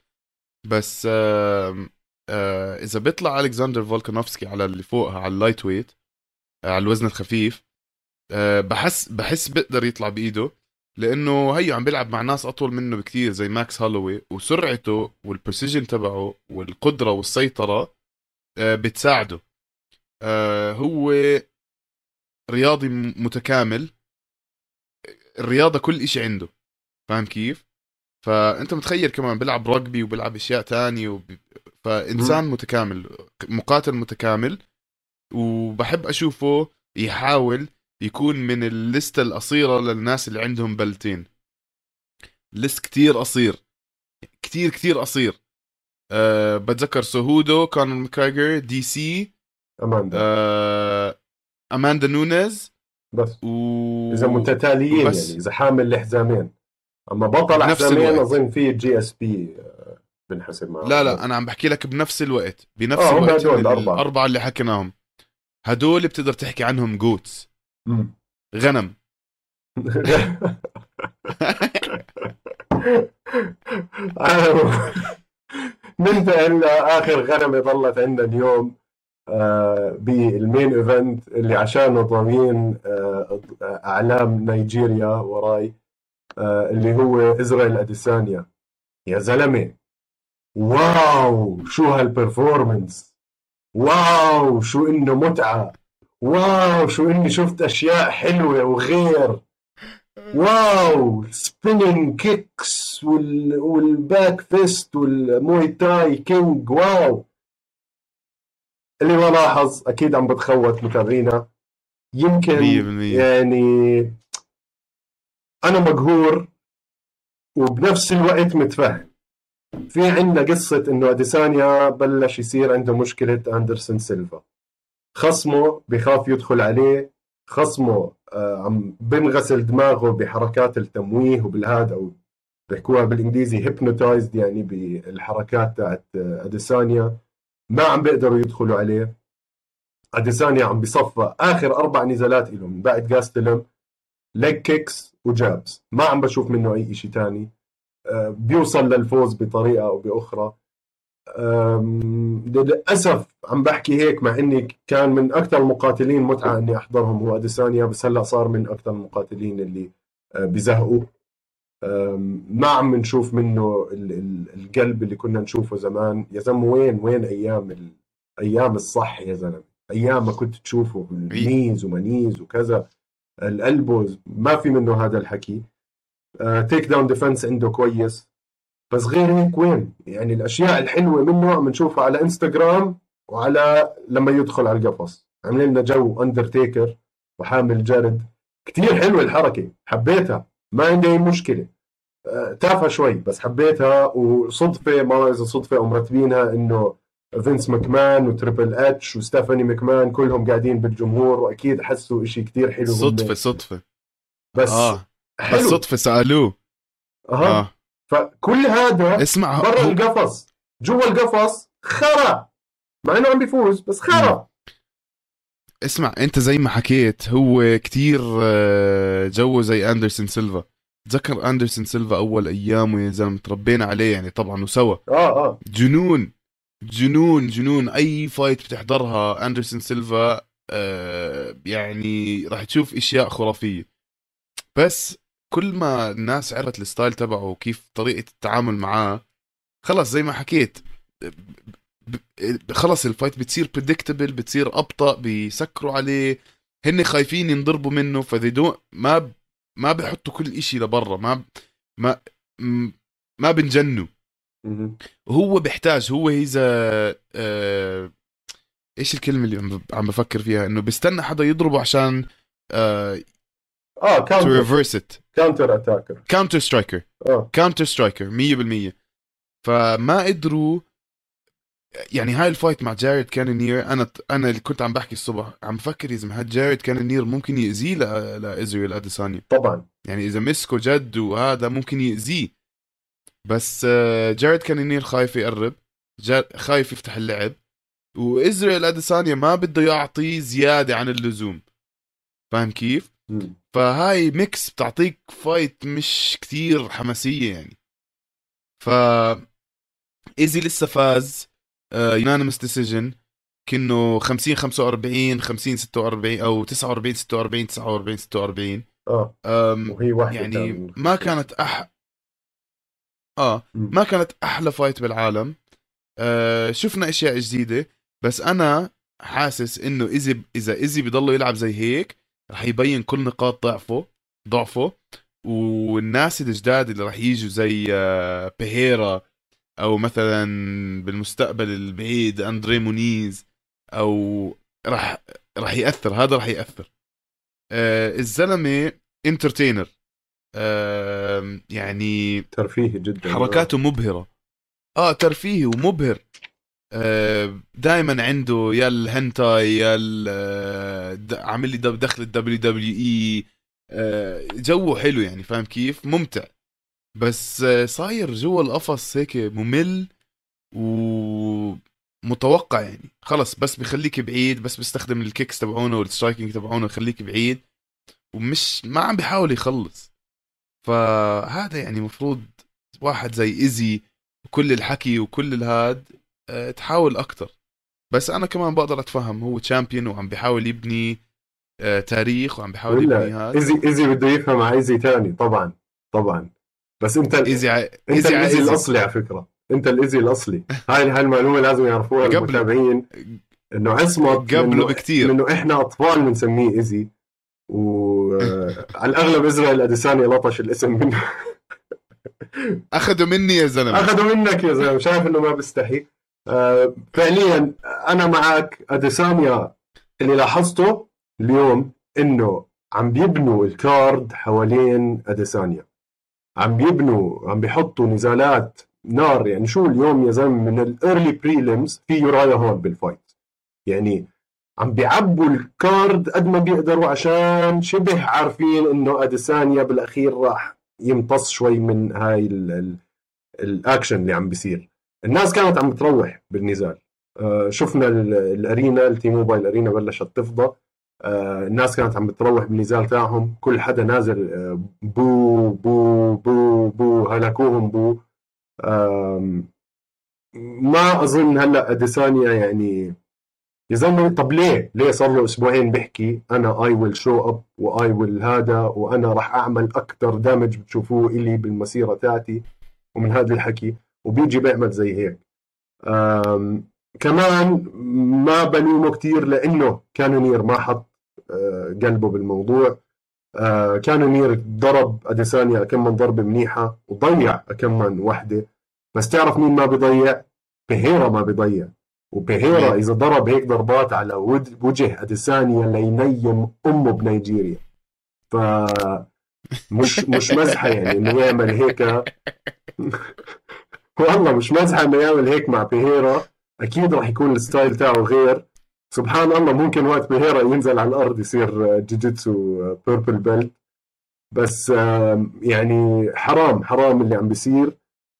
بس آه آه إذا بيطلع ألكسندر فولكانوفسكي على اللي فوقها على ال lightweight آه على الوزن الخفيف آه بحس بحس بيقدر يطلع بإيده. لأنه هي عم بيلعب مع ناس أطول منه بكثير زي ماكس هالوي وسرعته وال precision تبعه والقدرة والسيطرة آه بتساعده. آه هو رياضي متكامل. الرياضة كل إشي عنده. فاهم كيف؟ فأنت متخيل كمان بيلعب رugby وبيلعب أشياء تانية وب... فإنسان متكامل مقاتل متكامل وبحب أشوفه يحاول يكون من الليستة القصيرة للناس اللي عندهم بلتين. ليست كتير قصير كتير كتير قصير أه بتذكر سيهودو كونر ماكايجر دي سي أماندا. أه أماندا نونيز بس. و إذا متتاليين بس. يعني إذا حامل الحزامين. أما بطل حزامين. أظن في جي إس بي بنحسب معه. لا لا أنا عم بحكي لك بنفس الوقت. بنفس آه، الوقت هدول الأربعة. الأربعة اللي حكيناهم. هدول بتقدر تحكي عنهم GOATs. مم. غنم. ننتقل لاخر غنمه ضلت عندنا اليوم آه، بال main event اللي عشانه حاطين آه، أعلام نيجيريا وراي آه، اللي هو ازرائيل أديسانيا. يا زلمة wow شو هال performance wow شو إنه متعة. wow شو إني شفت أشياء حلوة وغير. wow spinning kicks وال... وال back fist وال Muay Thai king wow. اللي ما لاحظ أكيد عم بتخوت متابعينا. يمكن 100% يعني أنا مقهور وبنفس الوقت متفهم. في عندنا قصة إنه أديسانيا بلش يصير عنده مشكلة أندرسون سيلفا. خصمه بخاف يدخل عليه خصمه آه، عم بنغسل دماغه بحركات التمويه وبالهذا أو بيحكوها بالإنجليزي hypnotized يعني بالحركات تاعت آه، أديسانيا. ما عم بيقدروا يدخلوا عليه. أديسانيا عم بصفى آخر أربع نزالات له من بعد جاستلم leg kicks و jabs. ما عم بشوف منه أي شيء تاني. آه، بيوصل للفوز بطريقة أو بأخرى. للأسف عم بحكي هيك مع إني كان من أكثر المقاتلين متعة إني أحضرهم هو أديسانيا بس هلأ صار من أكثر المقاتلين اللي آه، بزهقوا. ما عم نشوف منه ال- ال- القلب اللي كنا نشوفه زمان. يا زلمة وين وين أيام ال- أيام الصح يا زلمة؟ أيام ما كنت تشوفه ال knees ومنيز وكذا. ال elbows ما في منه هذا الحكي. takedown defense عنده كويس. بس غير هيك وين؟ يعني الأشياء الحلوة منه عم نشوفها على إنستغرام وعلى لما يدخل على القفص. عاملين لنا جو اندرتيكر وحامل جرة. كتير حلوة الحركة حبيتها ما عندي أي مشكلة. آه، تافهة شوي بس حبيتها وصدفة ما إذا صدفة أو مرتبينها إنه فينس ماكمان وتريبل إتش وستيفاني ماكمان كلهم قاعدين بالجمهور وأكيد حسوا إشي كتير حلو. صدفة صدفة. بس بس حلو. صدفة سألوه. أها. آه. فكل هذا اسمع برا هو- القفص. جوا القفص خرا. مع إنه عم بيفوز بس خرا. اسمع أنت زي ما حكيت هو كتير آه، جو زي أندرسون سيلفا. تذكر أندرسون سيلفا أول ايامه يا زلمة تربينا عليه يعني طبعا وسوا. آه آه. جنون جنون جنون. أي fight بتحضرها أندرسون سيلفا آه، يعني راح تشوف أشياء خرافية. بس كل ما الناس عرفت ال style تبعه وكيف طريقة التعامل معاه خلص زي ما حكيت خلص ال fight بتصير predictable بتصير أبطأ بيسكروا عليه هن خايفين ينضربوا منه فذي ما ب- ما بيحطوا كل إشي لبرا ما ب- ما ما بنجنوا. هو بيحتاج هو اذا آه إيش الكلمة اللي عم بفكر فيها إنه بيستنى حدا يضربه عشان آه آه to counter reverse it counter attacker counter striker آه. counter striker 100% فما قدروا يعني هاي ال fight مع جاريد كانونير أنا أنا اللي كنت عم بحكي الصبح عم بفكر إذا ما جاريد كانونير ممكن يأذيه ل- لازرائيل أديسانيا. طبعا. يعني إذا مسكه جد وهذا ممكن يأذيه. بس آه، جاريد كانونير خايف يقرب. خايف يفتح اللعب. وإسرائيل أديسانيا ما بده يعطي زيادة عن اللزوم. فاهم كيف؟ فهاي mix بتعطيك fight مش كتير حماسية يعني. ف ايزي لسه فاز unanimous decision كأنه 50 45 50 46 أو 49 46 49 46 آه. وهي واحدة يعني ما كانت أح آه. ما كانت أحلى fight بالعالم. آه شفنا أشياء جديدة بس أنا حاسس إنه اذا إذا ايزي بضله يلعب زي هيك رح يبين كل نقاط ضعفه ضعفه والناس الجداد اللي رح يجوا زي آه بيريرا أو مثلا بالمستقبل البعيد أندري مونيز أو رح رح يأثر هذا رح يأثر. آه الزلمة entertainer آه يعني ترفيهي جدا. حركاته مبهرة. آه ترفيهي ومبهر. دائما عنده يا الهنتاي يا آه، عامل لي دخل ال WWE آه، جوه حلو يعني فاهم كيف؟ ممتع. بس آه، صاير جوا القفص هيك ممل ومتوقع يعني. خلص بس بخليك بعيد بس بيستخدم ال kicks تبعونه وال striking تبعونه يخليك بعيد ومش ما عم بيحاول يخلص. فهذا يعني مفروض واحد زي ايزي وكل الحكي وكل الهاد تحاول أكتر. بس أنا كمان بقدر أتفهم هو champion وعم بيحاول يبني آه، تاريخ وعم بيحاول يبني هذا. ايزي ايزي بده يفهم على ايزي ثاني طبعا طبعا. بس أنت ايزي ع... أنت. الايزي. الأصلي على فكرة. أنت الايزي الأصلي. هاي هاي المعلومة لازم يعرفوها قبل- المتابعين. إنه عصمت قبله بكتير. إنه إحنا أطفال بنسميه ايزي وعلى الأغلب إسرائيل اديسانيا لطش الاسم منه. أخذوا مني يا زلمة. أخذوا منك يا زلمة. شايف إنه ما بيستحي. آه، فعليا أنا معك اديسانيا اللي لاحظته اليوم إنه عم بيبنوا ال card حوالين اديسانيا عم بيبنوا عم بيحطوا نزالات نار يعني شو اليوم يا زلمة من ال early prelims في يورايا هول بال fight. يعني عم بيعبوا ال card قد ما بيقدروا عشان شبه عارفين إنه اديسانيا بالأخير راح يمتص شوي من هاي ال ال الأكشن اللي عم بيصير. الناس كانت عم بتروح بالنزال. آه، شفنا ال- ال arena ال T-Mobile Arena بلشت تفضى. آه، الناس كانت عم بتروح بالنزال تاعهم. كل حدا نازل آه، بو بو بو بو هلكوهم بو. ما أظن هلأ أديسانيا يعني يا زلمه طب ليه؟ ليه صار له أسبوعين بيحكي؟ أنا I will show up و I will هذا وأنا راح أعمل أكثر damage بتشوفوه إلي بالمسيرة تاعتي. ومن هذا الحكي وبيجي بيعمل زي هيك. كمان ما بلومه كتير لإنه كانونير ما حط آه، قلبه بالموضوع. آه، كانونير ضرب أديسانيا كم من ضربة منيحة وضيع كم من وحدة. بس تعرف مين ما بيضيع بيريرا ما بيضيع وبيريرا مين؟ إذا ضرب هيك ضربات على وجه أديسانيا لينيم أمه بنيجيريا. ف مش مش مزحة يعني إنه يعمل هيك. والله مش مزحه انه يعمل هيك مع بيريرا أكيد راح يكون ال style تاعه غير. سبحان الله ممكن وقت بيريرا ينزل على الأرض يصير جوجيتسو purple belt بس يعني حرام حرام اللي عم بيصير.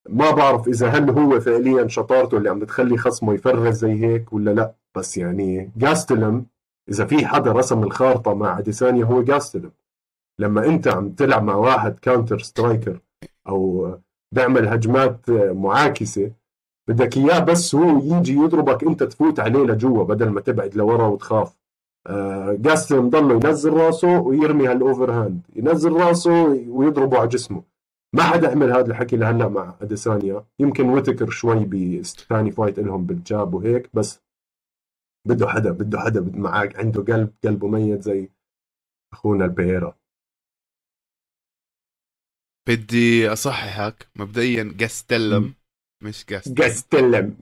ما بعرف إذا هل هو فعليا شطارته اللي عم بتخلي خصمه ي freeze زي هيك ولا لا. بس يعني جاستلم إذا في حدا رسم الخارطة مع اديسانيا هو جاستلم لما أنت عم تلعب مع واحد counter striker أو بيعمل هجمات معاكسة. بدك إياه بس هو يجي يضربك أنت تفوت عليه لجوا بدل ما تبعد لورا وتخاف. آه جاستن ضله ينزل راسه ويرمي هال overhand. ينزل راسه ويضربه على جسمه. ما حدا عمل هذا الحكي لهلأ مع أديسانيا. يمكن ويتكر شوي بثاني fight لهم بال jab وهيك بس بده حدا بده حدا معك عنده قلب قلبه ميت زي أخونا بيريرا بدي أصححك مبدئيا جاستلم مش جاست جاستلم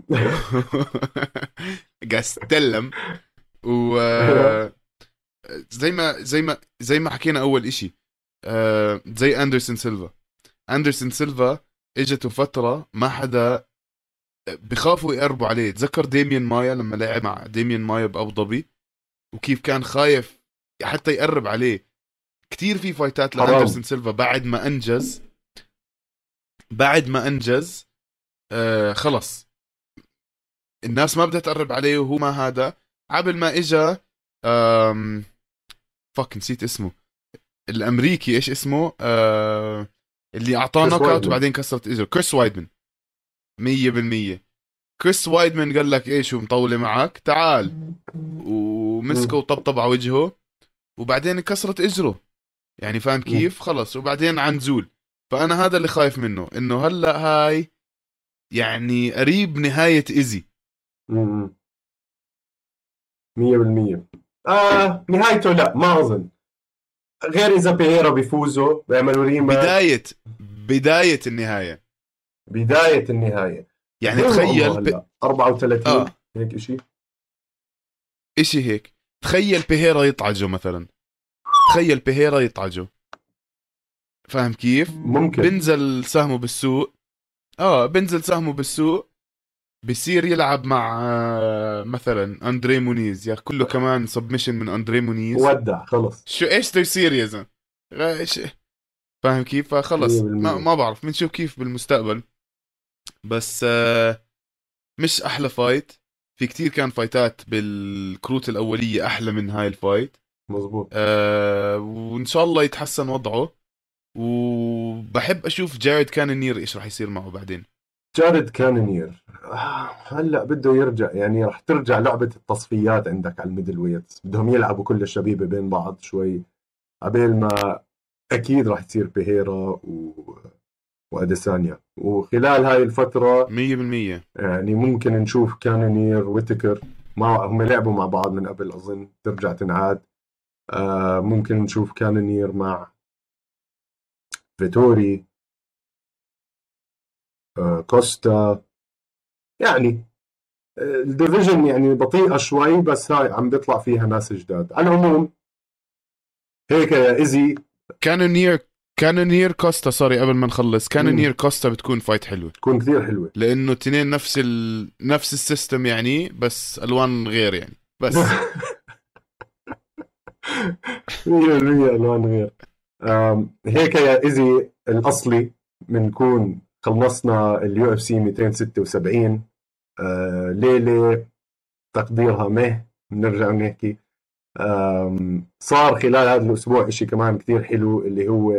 جاستلم و زي ما زي ما زي ما حكينا أول إشي آه زي أندرسون سيلفا. أندرسون سيلفا اجته فترة ما حدا بخافوا يقربوا عليه. تذكر ديميان مايا لما لعب مع ديميان مايا بأبو ظبي؟ وكيف كان خايف حتى يقرب عليه. كتير في fight ات. لأندرسون سيلفا بعد ما أنجز. بعد ما أنجز آه خلص. الناس ما بدها تقرب عليه وهو ما هذا. قبل ما إجا آم فك نسيت اسمه. الأمريكي إيش اسمه؟ آه اللي أعطاه knockout. وبعدين كسرت اجره كريس وايدمان 100% كريس وايدمان قال لك إيش هو مطولة معك تعال. ومسكه وطبطب على وجهه. وبعدين كسرت إجره. يعني فاهم كيف؟ خلص. وبعدين عن زول. فأنا هذا اللي خايف منه إنه هلأ هاي يعني قريب نهاية ايزي مم. مية بالمية. آه نهايته لا ما أظن. غير إذا بييرا بيفوزوا بيعملوا ريما بداية بداية النهاية. بداية النهاية. يعني تخيل ب... هلا 34 آه. هيك شيء إشي هيك. تخيل بيهيرا يطعجه مثلا. تخيل بيهيرا يطعجه فاهم كيف؟ ممكن. بنزل سهمه بالسوق. آه بنزل سهمه بالسوق. بصير يلعب مع آه، مثلا أندري مونيز. ياكله كمان submission من أندري مونيز. ودع خلص. شو إيش تصير يا زلمة؟ إيش؟ فاهم كيف؟ فخلص. ما, ما بعرف. بنشوف كيف بالمستقبل. بس آه مش أحلى fight في كتير كان فايتات بالكروت الأولية أحلى من هاي ال fight مزبوط آه وإن شاء الله يتحسن وضعه. وبحب أشوف جارد كانونير إيش راح يصير معه بعدين. جارد كانونير. آه، هلا بده يرجع يعني راح ترجع لعبة التصفيات عندك على ال middleweights بدهم يلعبوا كل الشبيبة بين بعض شوي. عبين ما أكيد راح تصير بيهيرا و... وأديسانيا. وخلال هاي الفترة 100% يعني ممكن نشوف كانونير ويتكر. ما هم لعبوا مع بعض من قبل أظن. ترجع تنعاد. آه ممكن نشوف كانونير مع فيتوري آه كوستا. يعني آه، ال division يعني بطيئة شوي بس هاي عم بيطلع فيها ناس جداد على العموم هيك يا إيزي كانونير كانونير كوستا sorry قبل ما نخلص. كانونير كوستا بتكون fight حلوة. تكون كثير حلوة. لأنه تنين نفس ال... نفس ال system يعني بس ألوان غير يعني. بس. 100% ألوان غير. هيك يا ايزي الأصلي بنكون خلصنا ال UFC 276 آه، ليلة تقديرها مه بنرجع نحكي. آم، صار خلال هذا الأسبوع إشي كمان كثير حلو اللي هو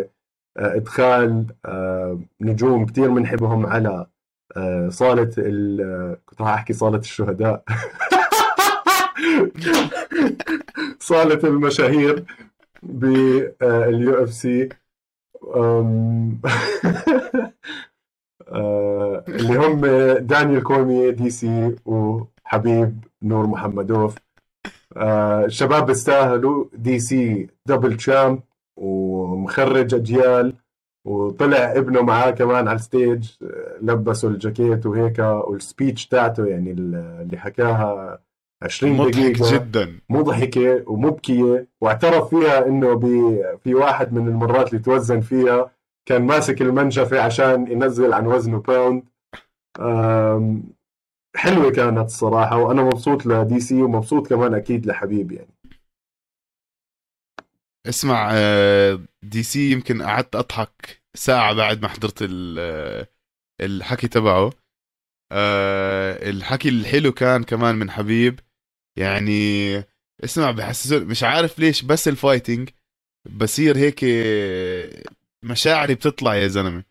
آه، إدخال آه، نجوم كثير بنحبهم على آه، كنت راح أحكي صالة الشهداء. صالة المشاهير بال UFC اللي هم دانيال كورمييه DC وحبيب نور محمدوف. آه، الشباب بيستاهلوا DC double champ ومخرج أجيال وطلع ابنه معاه كمان على ال stage آه، لبسوا الجاكيت وهيك وال speech تاعته يعني اللي حكاها 20 مضحك دقيقة. جدا. مضحكة ومبكية واعترف فيها إنه في واحد من المرات اللي توزن فيها كان ماسك المنشفة عشان ينزل عن وزنه باوند حلوة كانت الصراحة وأنا مبسوط ل DC ومبسوط كمان أكيد لحبيب يعني. اسمع آه، DC يمكن قعدت أضحك ساعة بعد ما حضرت آه، الحكي تبعه. آه، الحكي الحلو كان كمان من حبيب. يعني اسمع بحسسه مش عارف ليش بس الفايتنج بصير هيك مشاعري بتطلع يا زلمة.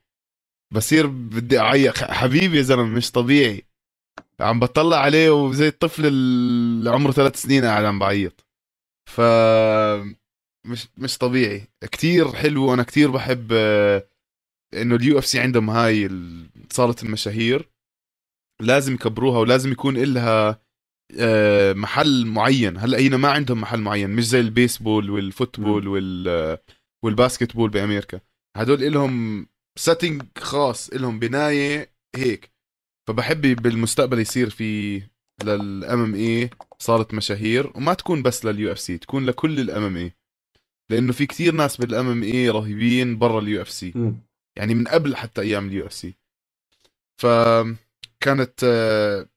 بصير بدي اعيط حبيبي يا زلمة مش طبيعي. عم بطلع عليه وزي الطفل اللي عمره ثلاث سنين قاعد عم بعيط. ف مش مش طبيعي. كتير حلو. وأنا كتير بحب إنه ال UFC عندهم هاي ال- صالة المشاهير. لازم يكبروها ولازم يكون إلها محل معين. هلا هنا ما عندهم محل معين مش زي البيسبول والفوتبول وال آه، والباسكتبول بأمريكا. هدول إلهم setting خاص إلهم بناية هيك. فبحب بالمستقبل يصير في لل MMA صالة مشاهير وما تكون بس لل UFC تكون لكل ال MMA لأنه في كتير ناس بال MMA رهيبين برا ال UFC. يعني من قبل حتى أيام ال UFC فكانت آه،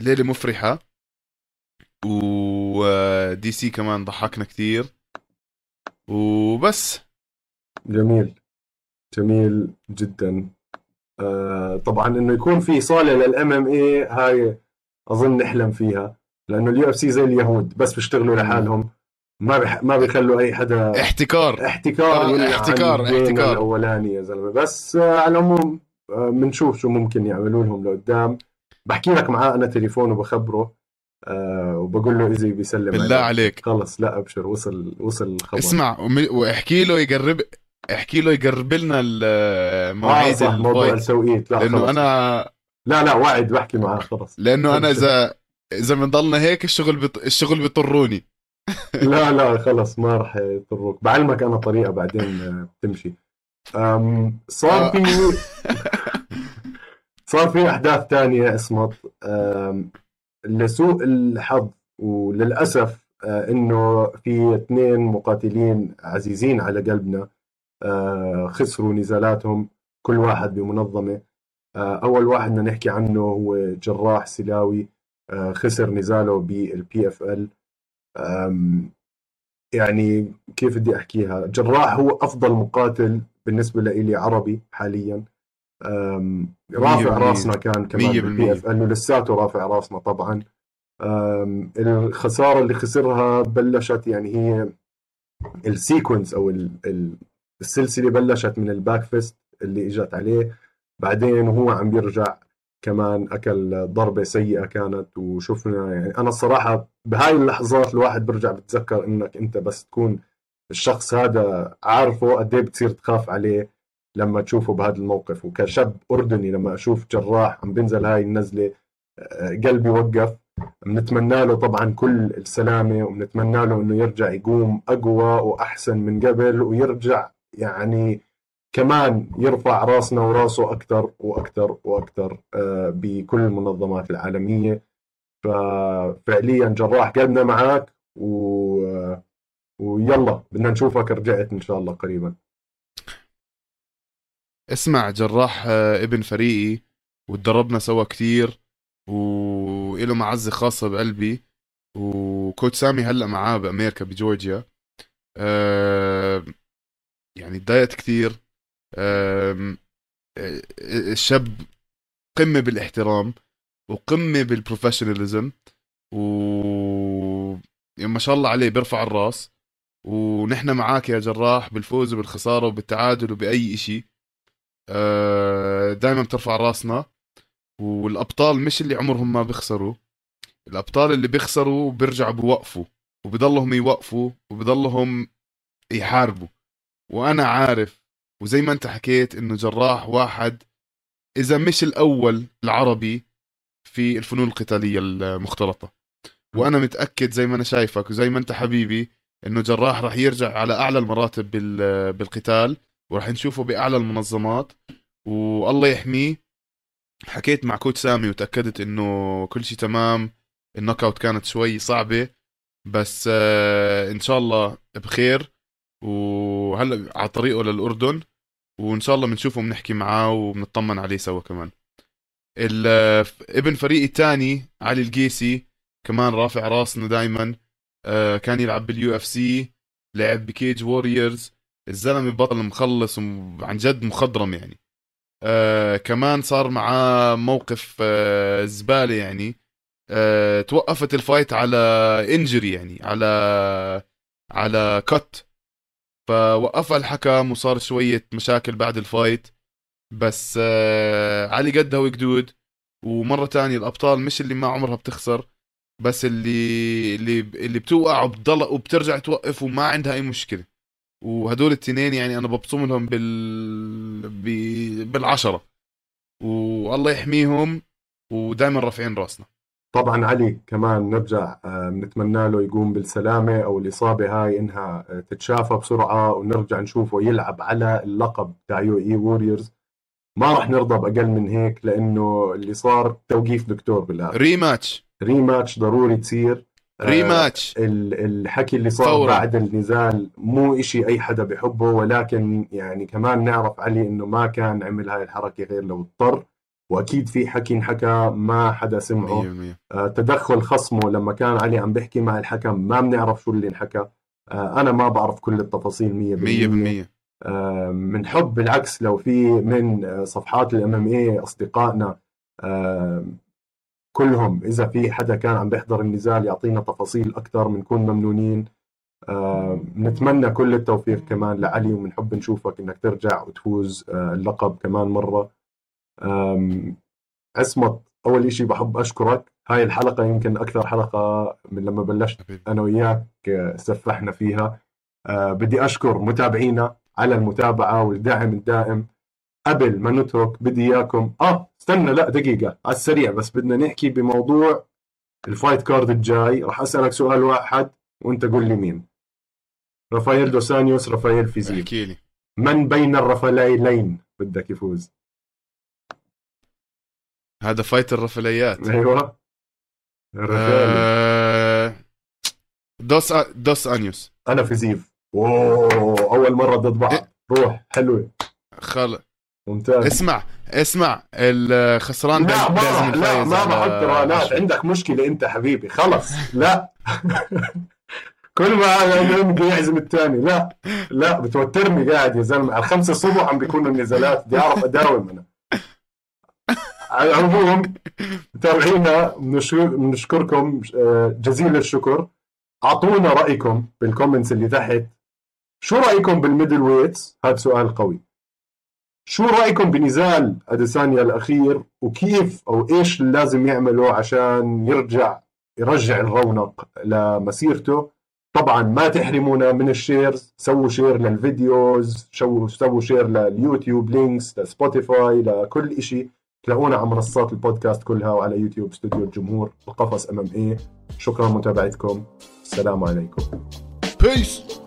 ليلة مفرحة. و DC كمان ضحكنا كتير. وبس. جميل. جميل جدا. آه طبعا إنه يكون في صالة لل MMA هاي أظن نحلم فيها لأنه ال UFC زي اليهود بس بيشتغلوا لحالهم. ما بح... ما بيخلوا أي حدا احتكار. احتكار آه، احتكار- احتكار. الأولاني يا زلمة. بس آه على العموم آه بنشوف شو ممكن يعملوا لهم لقدام. بحكي لك معاه أنا تليفون وبخبره. آه وبقول له اذا بيسلم بالله عليك. خلص لا أبشر وصل وصل الخبر اسمع واحكي له يقرب احكي له يقرب لنا المواعيد آه صح موضوع التوقيت. لا لأنه خلص. أنا لا لا وعد بحكي معاه خلص. لأنه أنا إذا إذا بنضلنا هيك الشغل بط... الشغل بيضطروني لا لا خلص ما راح يضروك. بعلمك أنا طريقة بعدين آه، بتمشي أم صار آه. في صار في أحداث تانية اسمط. أم، لسوء الحظ وللأسف آه، إنه في اثنين مقاتلين عزيزين على قلبنا آه، خسروا نزالاتهم كل واحد بمنظمة. آه، أول واحد بدنا نحكي عنه هو جراح سلاوي خسر نزاله بال PFL يعني كيف بدي أحكيها؟ جراح هو أفضل مقاتل بالنسبة لي عربي حاليا. رافع. راسنا كان كمان بال PFL ولساته رافع راسنا طبعا. الخسارة اللي خسرها بلشت يعني هي ال sequence أو ال- ال- السلسلة بلشت من ال back fist اللي إجت عليه. بعدين وهو عم بيرجع كمان أكل ضربة سيئة كانت وشفنا يعني. أنا الصراحة بهاي اللحظات الواحد برجع بتذكر إنك أنت بس تكون الشخص هذا عارفه قد إيه بتصير تخاف عليه. لما تشوفه بهذا الموقف وكشاب أردني لما أشوف جراح عم بنزل هاي النزلة آه، قلبي وقف. بنتمنى له طبعا كل السلامة وبنتمنى له إنه يرجع يقوم أقوى وأحسن من قبل ويرجع يعني كمان يرفع راسنا وراسه أكثر وأكثر وأكثر آه، بكل المنظمات العالمية. ففعليا جراح قلبنا معك و آه، ويلا بدنا نشوفك رجعت إن شاء الله قريبا. اسمع جراح آه، ابن فريقي وتدربنا سوا كتير وإله معزة خاصة بقلبي وكوتش سامي هلأ معاه بأمريكا بجورجيا. آه، يعني تضايقت كتير. آم، آه، الشاب قمة بالإحترام وقمة بالبروفيشناليزم و يعني ما شاء الله عليه بيرفع الراس ونحن معاك يا جراح بالفوز وبالخسارة وبالتعادل وبأي إشي. دائما بترفع راسنا. والأبطال مش اللي عمرهم ما بيخسروا. الأبطال اللي بيخسروا بيرجعوا بوقفوا وبضلهم يوقفوا وبضلهم يحاربوا. وأنا عارف وزي ما أنت حكيت إنه جراح واحد إذا مش الأول العربي في الفنون القتالية المختلطة. وأنا متأكد زي ما أنا شايفك وزي ما أنت حبيبي إنه جراح راح يرجع على أعلى المراتب بال- بالقتال. وراح نشوفه بأعلى المنظمات والله يحميه. حكيت مع coach سامي وتأكدت إنه كل شيء تمام ال knockout كانت شوي صعبة بس آه إن شاء الله بخير. وهلأ على طريقه للأردن وإن شاء الله بنشوفه بنحكي معاه وبنطمن عليه سوا كمان. آه، ابن فريقي الثاني علي القيسي كمان رافع راسنا دائما آه كان يلعب بال UFC لعب ب Cage Warriors الزلمة بطل مخلص وعن جد مخضرم يعني. آه كمان صار معاه موقف آه زبالة يعني. آه توقفت ال fight على injury يعني على على cut فوقفها الحكم وصار شوية مشاكل بعد ال fight. بس آه علي قدها وقدود ومرة تانية الأبطال مش اللي ما عمرها بتخسر بس اللي اللي اللي بتوقع وبتضل وبترجع توقف وما عندها أي مشكلة. وهدول التنين يعني أنا ببصم لهم بال بالعشرة. والله يحميهم ودائما رافعين راسنا. طبعا علي كمان نرجع آه، بنتمنى له يقوم بالسلامة أو الإصابة هاي إنها آه، تتشافى بسرعة ونرجع نشوفه يلعب على اللقب تاع UAE Warriors ما راح نرضى بأقل من هيك لأنه اللي صار توقيف دكتور بالآخر. rematch. Rematch ضروري تصير. ريماتش الحكي اللي صار فورا. بعد النزال مو إشي أي حدا بحبه ولكن يعني كمان نعرف علي إنه ما كان عمل هاي الحركة غير لو اضطر. وأكيد في حكي انحكى ما حدا سمعه. 100% آه، تدخل خصمه لما كان علي عم بيحكي مع الحكم ما بنعرف شو اللي انحكى. آه، أنا ما بعرف كل التفاصيل 100% 100% آه، من حب بالعكس لو في من آه، صفحات الام إم اي أصدقائنا آه، كلهم. إذا في حدا كان عم بيحضر النزال يعطينا تفاصيل أكثر بنكون ممنونين. آه، نتمنى كل التوفيق كمان لعلي وبنحب نشوفك إنك ترجع وتفوز آه، اللقب كمان مرة. عصمت أول إشي بحب أشكرك. هاي الحلقة يمكن أكثر حلقة من لما بلشت. أنا وياك آه، سفحنا فيها. آه، بدي أشكر متابعينا على المتابعة والدعم الدائم. قبل ما نترك بدي إياكم. آه استنى لا دقيقة على السريع بس بدنا نحكي بموضوع ال fight card الجاي. راح أسألك سؤال واحد وأنت قول لي مين. رافائيل دوس انيوس رافائيل فيزيف احكي لي. من بين الرافائيلين بدك يفوز؟ هذا fight الرفليات أيوه. آه... دوس دوس انيوس أنا فيزيف. أوه أول مرة ضد بعض إيه. روح حلوة. خل ممتاز. اسمع اسمع الخسران لا ما بيعزم راح- لا الفايز ما رانات عشرة. عندك مشكلة أنت حبيبي خلص لا. كل ما يعزم الثاني لا لا بتوترني قاعد يا زلمة. على الخمسة الصبح عم بيكونوا النزالات بدي أعرف أداوم أنا. على العموم متابعينا بنشكر- بنشكركم آه، جزيل الشكر. أعطونا رأيكم بال comments اللي تحت. شو رأيكم بال middleweights هذا سؤال قوي. شو رأيكم بنزال أديسانيا الأخير؟ وكيف أو إيش لازم يعمله عشان يرجع يرجع الرونق لمسيرته؟ طبعا ما تحرمونا من ال shares سووا share لل videos سووا share لل YouTube links ل Spotify لكل إشي. تلاقونا على منصات البودكاست كلها وعلى يوتيوب استوديو الجمهور القفص MMA شكرا لمتابعتكم السلام عليكم. بيس